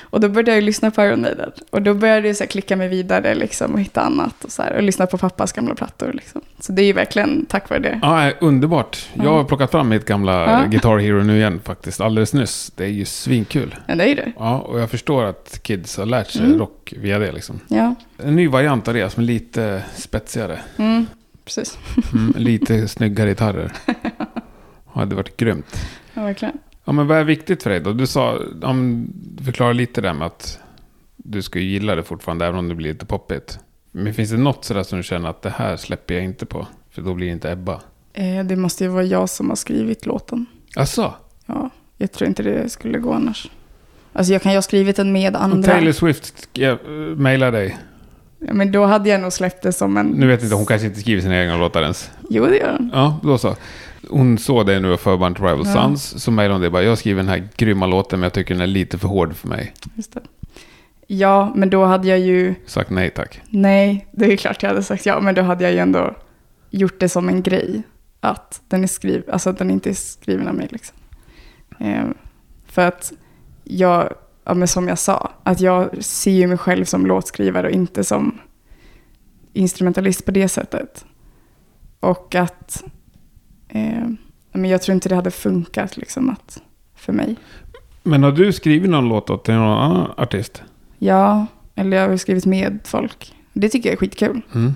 Och då började jag lyssna på Iron Maiden. Och då började jag så klicka mig vidare liksom, och hitta annat. Och, så här, och lyssna på pappas gamla plattor. Liksom. Så det är ju verkligen tack vare det. Ja, underbart. Jag har plockat fram mitt gamla Ja. Guitar Hero nu igen faktiskt, alldeles nyss. Det är ju svinkul. Men det är ju det. Ja, och jag förstår att kids har lärt sig Mm. rock via det liksom. Ja, En ny variant av det som är lite spetsigare. mm, precis. Mm, lite snyggare gitarrer. Hade varit grymt. Ja, verkligen. Ja, men vad är viktigt för dig då? Du sa, du förklarar lite där med att du ska gilla det fortfarande, även om det blir lite poppigt. Men finns det något sådär som du känner att det här släpper jag inte på? För då blir det inte Ebba. Eh, det måste ju vara jag som har skrivit låten. Asså? Ja, jag tror inte det skulle gå annars. Alltså jag kan ju ha skrivit den med Om andra. Taylor Swift ja, mejlar dig. Ja, men då hade jag nog släppt det som en... Nu vet jag inte, hon kanske inte skriver sina egna låtar ens. Jo, det gör den. Ja, då så. Hon såg det nu och förband till Rival Ja. Sons. Så mejlade hon det bara, jag skriver den här grymma låten men jag tycker den är lite för hård för mig. Just det. Ja, men då hade jag ju... Sagt nej tack. Nej, det är klart jag hade sagt ja, men då hade jag ju ändå gjort det som en grej. Att den, är skriv, alltså att den inte är skriven av mig. Liksom. Eh, för att jag, ja, men som jag sa, att jag ser ju mig själv som låtskrivare och inte som instrumentalist på det sättet. Och att eh, men jag tror inte det hade funkat liksom, att, för mig. Men har du skrivit någon låt åt till någon annan artist? Ja, eller jag har skrivit med folk. Det tycker jag är skitkul. Mm.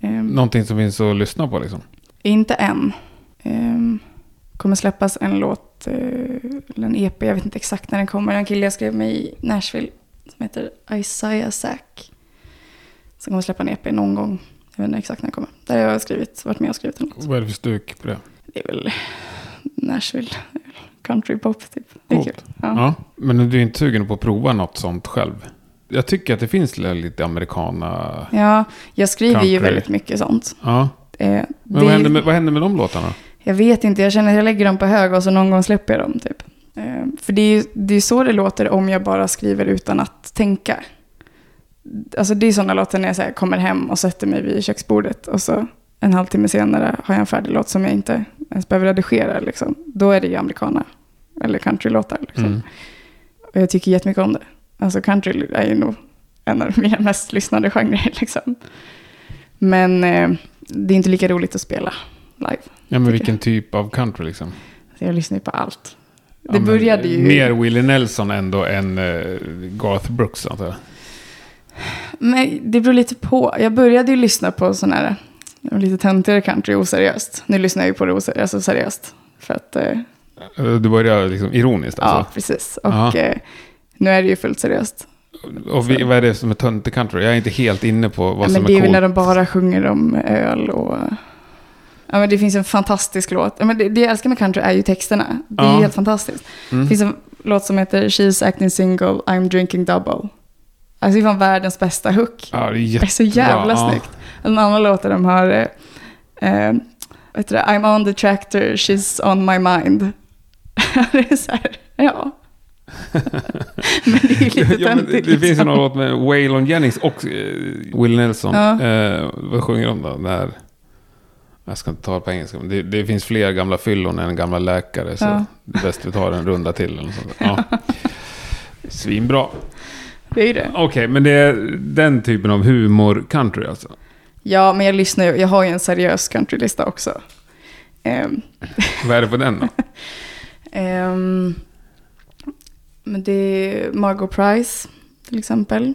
Eh, Någonting som finns att lyssna på liksom? Inte än. Um, kommer släppas en låt, eh, eller en EP, jag vet inte exakt när den kommer. En kille jag skrev med i Nashville som heter Isaiah Sack. Som kommer släppa en EP någon gång. Jag vet inte exakt när den kommer. Där har jag skrivit, varit med och skrivit en låt. Vad är det för stuk på det? Det är väl Nashville, country pop typ. Det är Coolt. kul. Ja. Ja. Men du är inte sugen på att prova något sånt själv? Jag tycker att det finns lite americana... ja, jag skriver ju Country. väldigt mycket sånt. Ja. Eh, Men det vad händer, med, vad händer med de låtarna? Jag vet inte, jag känner att jag lägger dem på hög och så någon gång släpper jag dem typ. Eh, för det är ju det är så det låter om jag bara skriver utan att tänka. Alltså det är sådana låtar när jag så här, kommer hem och sätter mig vid köksbordet och så en halvtimme senare har jag en färdig låt som jag inte ens behöver redigera. Liksom. Då är det ju americana eller countrylåtar. Liksom. Mm. Och jag tycker jättemycket om det. Alltså country är ju nog en av mina mest lyssnade genrer. Liksom. Men eh, det är inte lika roligt att spela live. Ja, men vilken typ av country liksom? Så jag lyssnar ju på allt. Ja, Det men började ju... Mer Willie Nelson ändå än uh, Garth Brooks antar jag. Men det beror lite på. Jag började ju lyssna på sån här lite töntigare country oseriöst. Nu lyssnar jag ju på det oseriöst, alltså seriöst. För att, eh, Eh, Du börjar liksom ironiskt ja alltså? precis. Och Ja. eh, nu är det ju fullt seriöst. Och vi, vad är det som är töntig country? Jag är inte helt inne på vad Ja, som men är det är väl coolt. när de bara sjunger om öl och... Ja, men det finns en fantastisk låt. Ja, men det, det jag älskar med country är ju texterna. Det är Ja. helt fantastiskt. Mm. Det finns en låt som heter She's acting single, I'm drinking double. Alltså det fan världens bästa hook. Ja, det är Det är så jävla ja. snyggt. En annan låt där de har, eh, eh, vet du I'm on the tractor, she's on my mind. det är så här, ja. men det är lite Ja, det, töntigt. det finns ju liksom. någon låt med Waylon Jennings och eh, Will Nelson. Ja. Eh, vad sjunger de då? Där, jag ska inte ta det på engelska. Men det, det finns fler gamla fyllon än gamla läkare. Så Ja. det är bäst vi tar en runda till. Eller något sånt. Ja. Svinbra. Det är ju det. Okej, men det är den typen av humor-country alltså? Ja, men jag lyssnar ju. Jag har ju en seriös countrylista också. Ehm, Vad är det på den då? ehm, men det är Margot Price till exempel.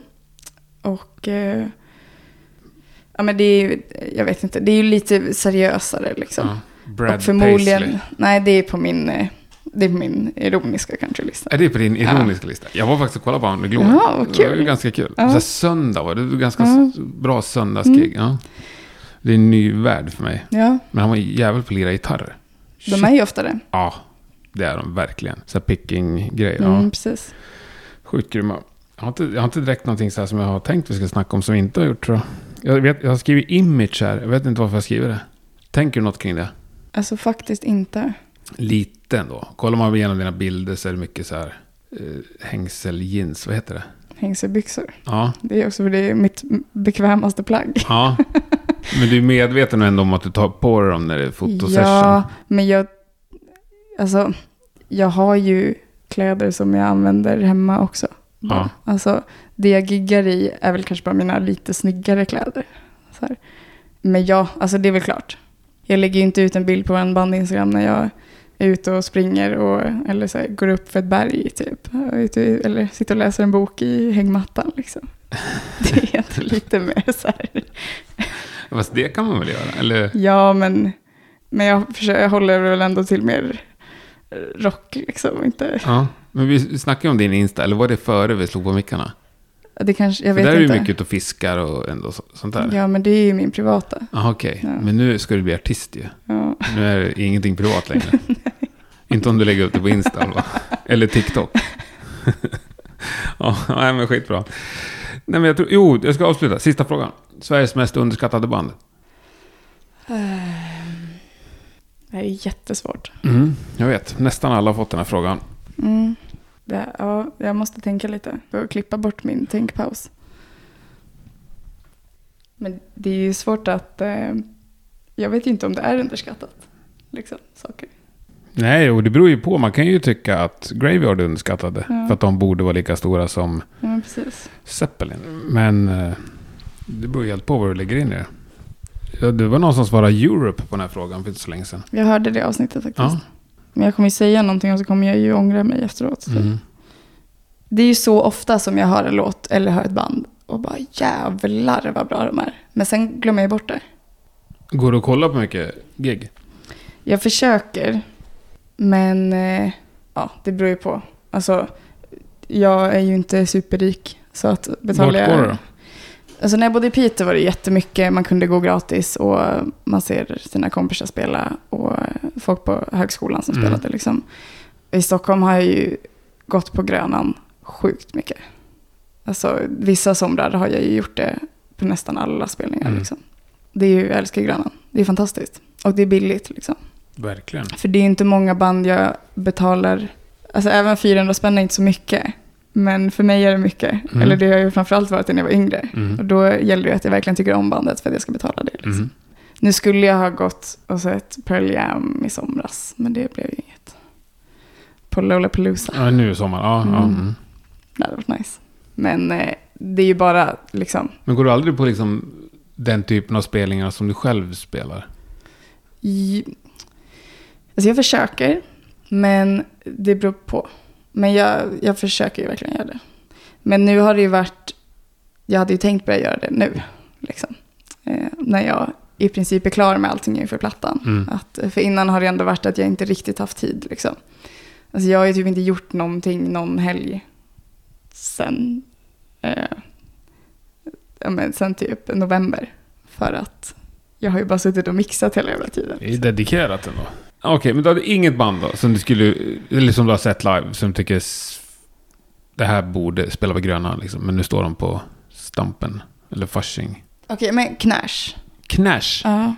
Och eh, ja, men det är ju, jag vet inte, det är ju lite seriösare liksom. Ja. Brad och förmodligen, Paisley. nej det är på min, eh, det är på min ironiska countrylista. Är det på din ironiska lista? Jag var faktiskt och kollade på honom med Globen. Ja, vad Det var kul. ganska kul. Ja. Så söndag var det. ganska Ja. bra söndagsgig. Ja. Det är en ny värld för mig. Ja, Men han var jävel på att lira gitarrer. de är ju ofta det. Ja, det är de verkligen. Så picking-grejer. Mm, Ja. precis. Sjukt grymma. Jag har, inte, jag har inte direkt någonting så här som jag har tänkt vi ska snacka om som vi inte har gjort tror jag. Jag, vet, jag har skrivit image här. Jag vet inte varför jag skriver det. Tänker du något kring det? Alltså faktiskt inte. Lite ändå. Kollar man igenom dina bilder så är det mycket så här eh, hängseljeans. Vad heter det? Hängselbyxor. Ja. Det är också för det är mitt bekvämaste plagg. ja. Men du är medveten ändå om att du tar på dig dem när det är fotosession? Ja, men jag... Alltså, jag har ju kläder som jag använder hemma också. Ja. Alltså, det jag giggar i är väl kanske bara mina lite snyggare kläder. Men ja, alltså det är väl klart. Jag lägger inte ut en bild på en band Instagram när jag är ute och springer och, eller så här, går upp för ett berg typ. Ute, eller sitter och läser en bok i hängmattan liksom. Det är lite mer så här. Fast det kan man väl göra? Eller? Ja, men, men jag, försöker, jag håller väl ändå till mer rock liksom. Inte, Ja. Men vi snackade om din Insta. Eller var det före vi slog på mickarna? Det kanske, jag vet där är inte. du mycket ute och fiskar och ändå så, sånt där. Ja, men det är ju min privata. Aha, okej. Ja. Men nu ska du bli artist ju. Ja. Nu är det ingenting privat längre. Inte om du lägger upp det på Insta eller, TikTok. ja, nej, men skitbra. Nej, men jag tror, jo, jag ska avsluta. Sista frågan. Sveriges mest underskattade band. Det här är jättesvårt. Mm, jag vet. Nästan alla har fått den här frågan. Mm. Det, ja, jag måste tänka lite. För att klippa bort min tänkpaus. Men det är ju svårt att... Eh, jag vet ju inte om det är underskattat. Liksom, saker. Nej, och det beror ju på. Man kan ju tycka att Graveyard är underskattade. Ja. För att de borde vara lika stora som Ja, precis. Zeppelin. Men eh, det beror ju helt på vad du lägger in i det. Ja, det var någon som svarade Europe på den här frågan för inte så länge sedan. Jag hörde det avsnittet faktiskt. Ja. Men jag kommer ju säga någonting och så kommer jag ju ångra mig efteråt. För Mm. Det är ju så ofta som jag hör en låt eller hör ett band och bara jävlar vad bra de är. Men sen glömmer jag bort det. Går du att kolla på mycket gig? Jag försöker, men eh, ja, det beror ju på. Alltså, jag är ju inte superrik. Så att Vart betalar går jag... du då? Alltså när jag bodde i Piteå var det jättemycket. Man kunde gå gratis och man ser sina kompisar spela och folk på högskolan som Mm. spelade. Liksom. I Stockholm har jag ju gått på Grönan sjukt mycket. Alltså vissa somrar har jag ju gjort det på nästan alla spelningar. Mm. Liksom. Det är ju, jag älskar Grönan. Det är fantastiskt. Och det är billigt liksom. Verkligen. För det är inte många band jag betalar. Alltså även 400 spänn är inte så mycket. Men för mig är det mycket. Mm. Eller det har ju framförallt varit när jag var yngre. Och Mm. då gäller det att jag verkligen tycker om bandet för att jag ska betala det. Liksom. Mm. Nu skulle jag ha gått och sett Pearl Jam i somras. Men det blev ju inget. På Lollapalooza. Ja, nu i sommar. Ja, ja. Mm. Mm. Det hade varit nice. Men eh, det är ju bara liksom. Men går du aldrig på liksom den typen av spelningar som du själv spelar? I, alltså jag försöker. Men det beror på. Men jag, jag försöker ju verkligen göra det. Men nu har det ju varit. Jag hade ju tänkt börja göra det nu. Liksom. Eh, när jag i princip är klar med allting inför plattan. Mm. Att, för innan har det ändå varit att jag inte riktigt haft tid. Liksom. Alltså jag har ju typ inte gjort någonting någon helg sen, eh, ja, men sen typ november. För att jag har ju bara suttit och mixat hela jävla tiden. Det är dedikerat ändå. Okej, men du hade inget band då som du skulle, eller som du har sett live, som tycker det här borde spela på Grönan liksom, men nu står de på Stampen, eller Fasching. Okej, men Knash. Knash! Ja,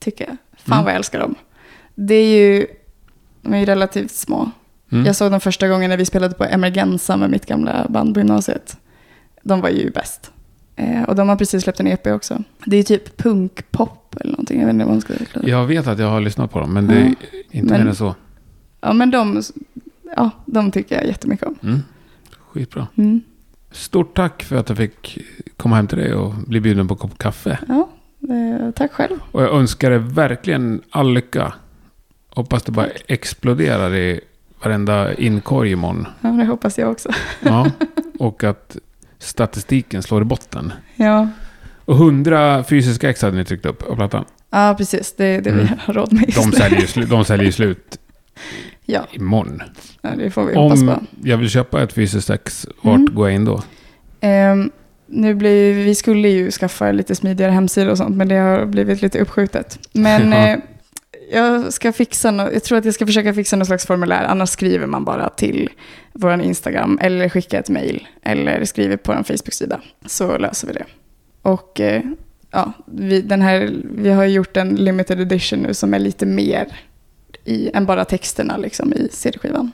tycker jag. Fan Mm. vad jag älskar dem. Det är ju, de är ju relativt små. Mm. Jag såg dem första gången när vi spelade på Emergenza med mitt gamla band på gymnasiet. De var ju bäst. Eh, och de har precis släppt en EP också. Det är typ punkpop eller någonting. Jag vet inte vad man ska kalla det. Jag vet att jag har lyssnat på dem, men det är Ja. inte Men- mer än så. Ja, men de, ja, de tycker jag jättemycket om. Mm. Skitbra. Mm. Stort tack för att jag fick komma hem till dig och bli bjuden på en kopp kaffe. Ja, eh, tack själv. Och jag önskar dig verkligen all lycka. Hoppas det bara exploderar i varenda inkorg imorgon. Ja, det hoppas jag också. Ja. Och att statistiken slår i botten. Ja, Och 100 fysiska ex hade ni tryckt upp av plattan. ja precis. Det är det vi Mm. har råd med just De säljer de säljer ju slut Ja, imorgon. ja, det får vi hoppas på. Om jag vill köpa ett fysiskt ex, vart Mm. går jag in då? Ehm, nu blir, vi skulle ju skaffa lite smidigare hemsida och sånt, men det har blivit lite uppskjutet. Men Ja. eh, jag ska fixa no, jag tror att jag ska försöka fixa någon slags formulär, annars skriver man bara till vår Instagram eller skickar ett mail eller skriver på en Facebook-sida så löser vi det. Och eh, ja, vi, den här, vi har gjort en limited edition nu som är lite mer i, än bara texterna liksom, i CD-skivan.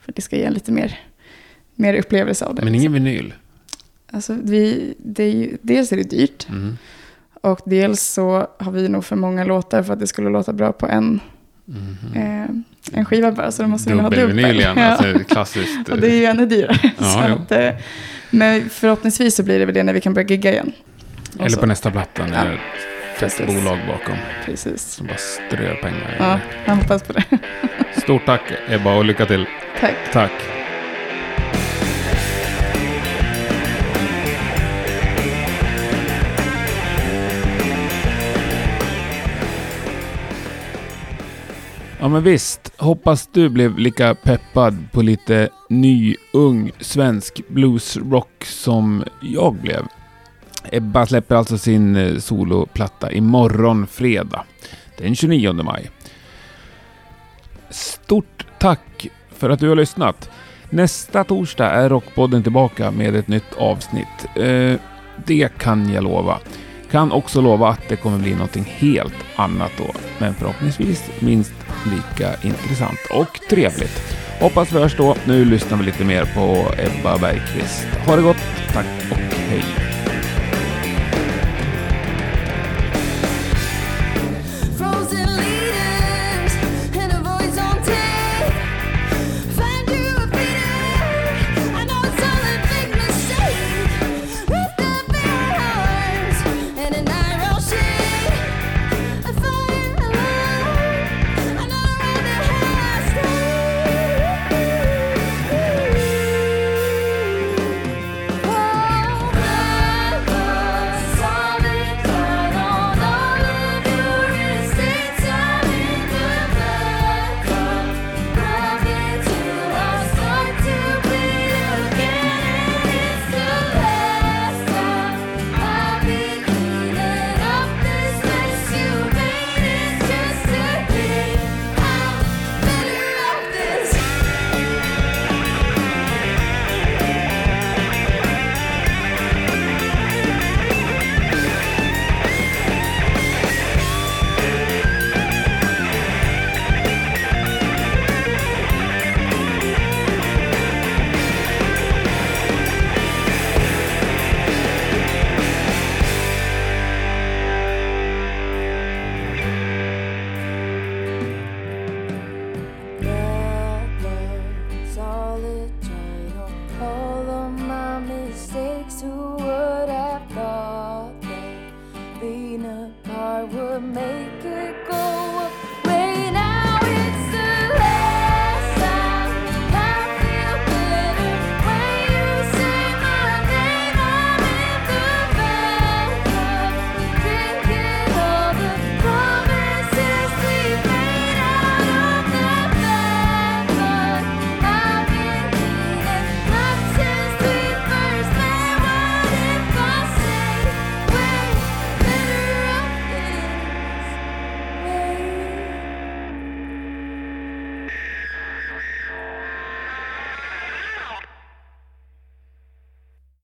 För det ska ge en lite mer, mer upplevelse av det. Men liksom. ingen vinyl. Alltså, vi, det är ju, dels är det dyrt Mm. Och dels så har vi nog för många låtar för att det skulle låta bra på en, Mhm. eh, en skiva bara. Så då måste vi ha dubbel. Dubbelvinyl igen, Ja. alltså klassiskt. och det är ju ännu dyrare. Ja, att, eh, men förhoppningsvis så blir det väl det när vi kan börja gigga igen. Och Eller så. på nästa platta när Ja, det är ett bolag bakom Precis. som bara strör pengar. Ja, jag hoppas på det. Stort tack Ebba och lycka till. Tack. Tack. Ja men visst, hoppas du blev lika peppad på lite ny, ung, svensk bluesrock som jag blev. Ebba släpper alltså sin eh, soloplatta imorgon fredag, den 29 maj. Stort tack för att du har lyssnat. Nästa torsdag är Rockpodden tillbaka med ett nytt avsnitt. Eh, det kan jag lova. Kan också lova att det kommer bli någonting helt annat då, men förhoppningsvis minst lika intressant och trevligt. Hoppas vi hörs då. Nu lyssnar vi lite mer på Ebba Bergqvist. Ha det gott, tack och hej.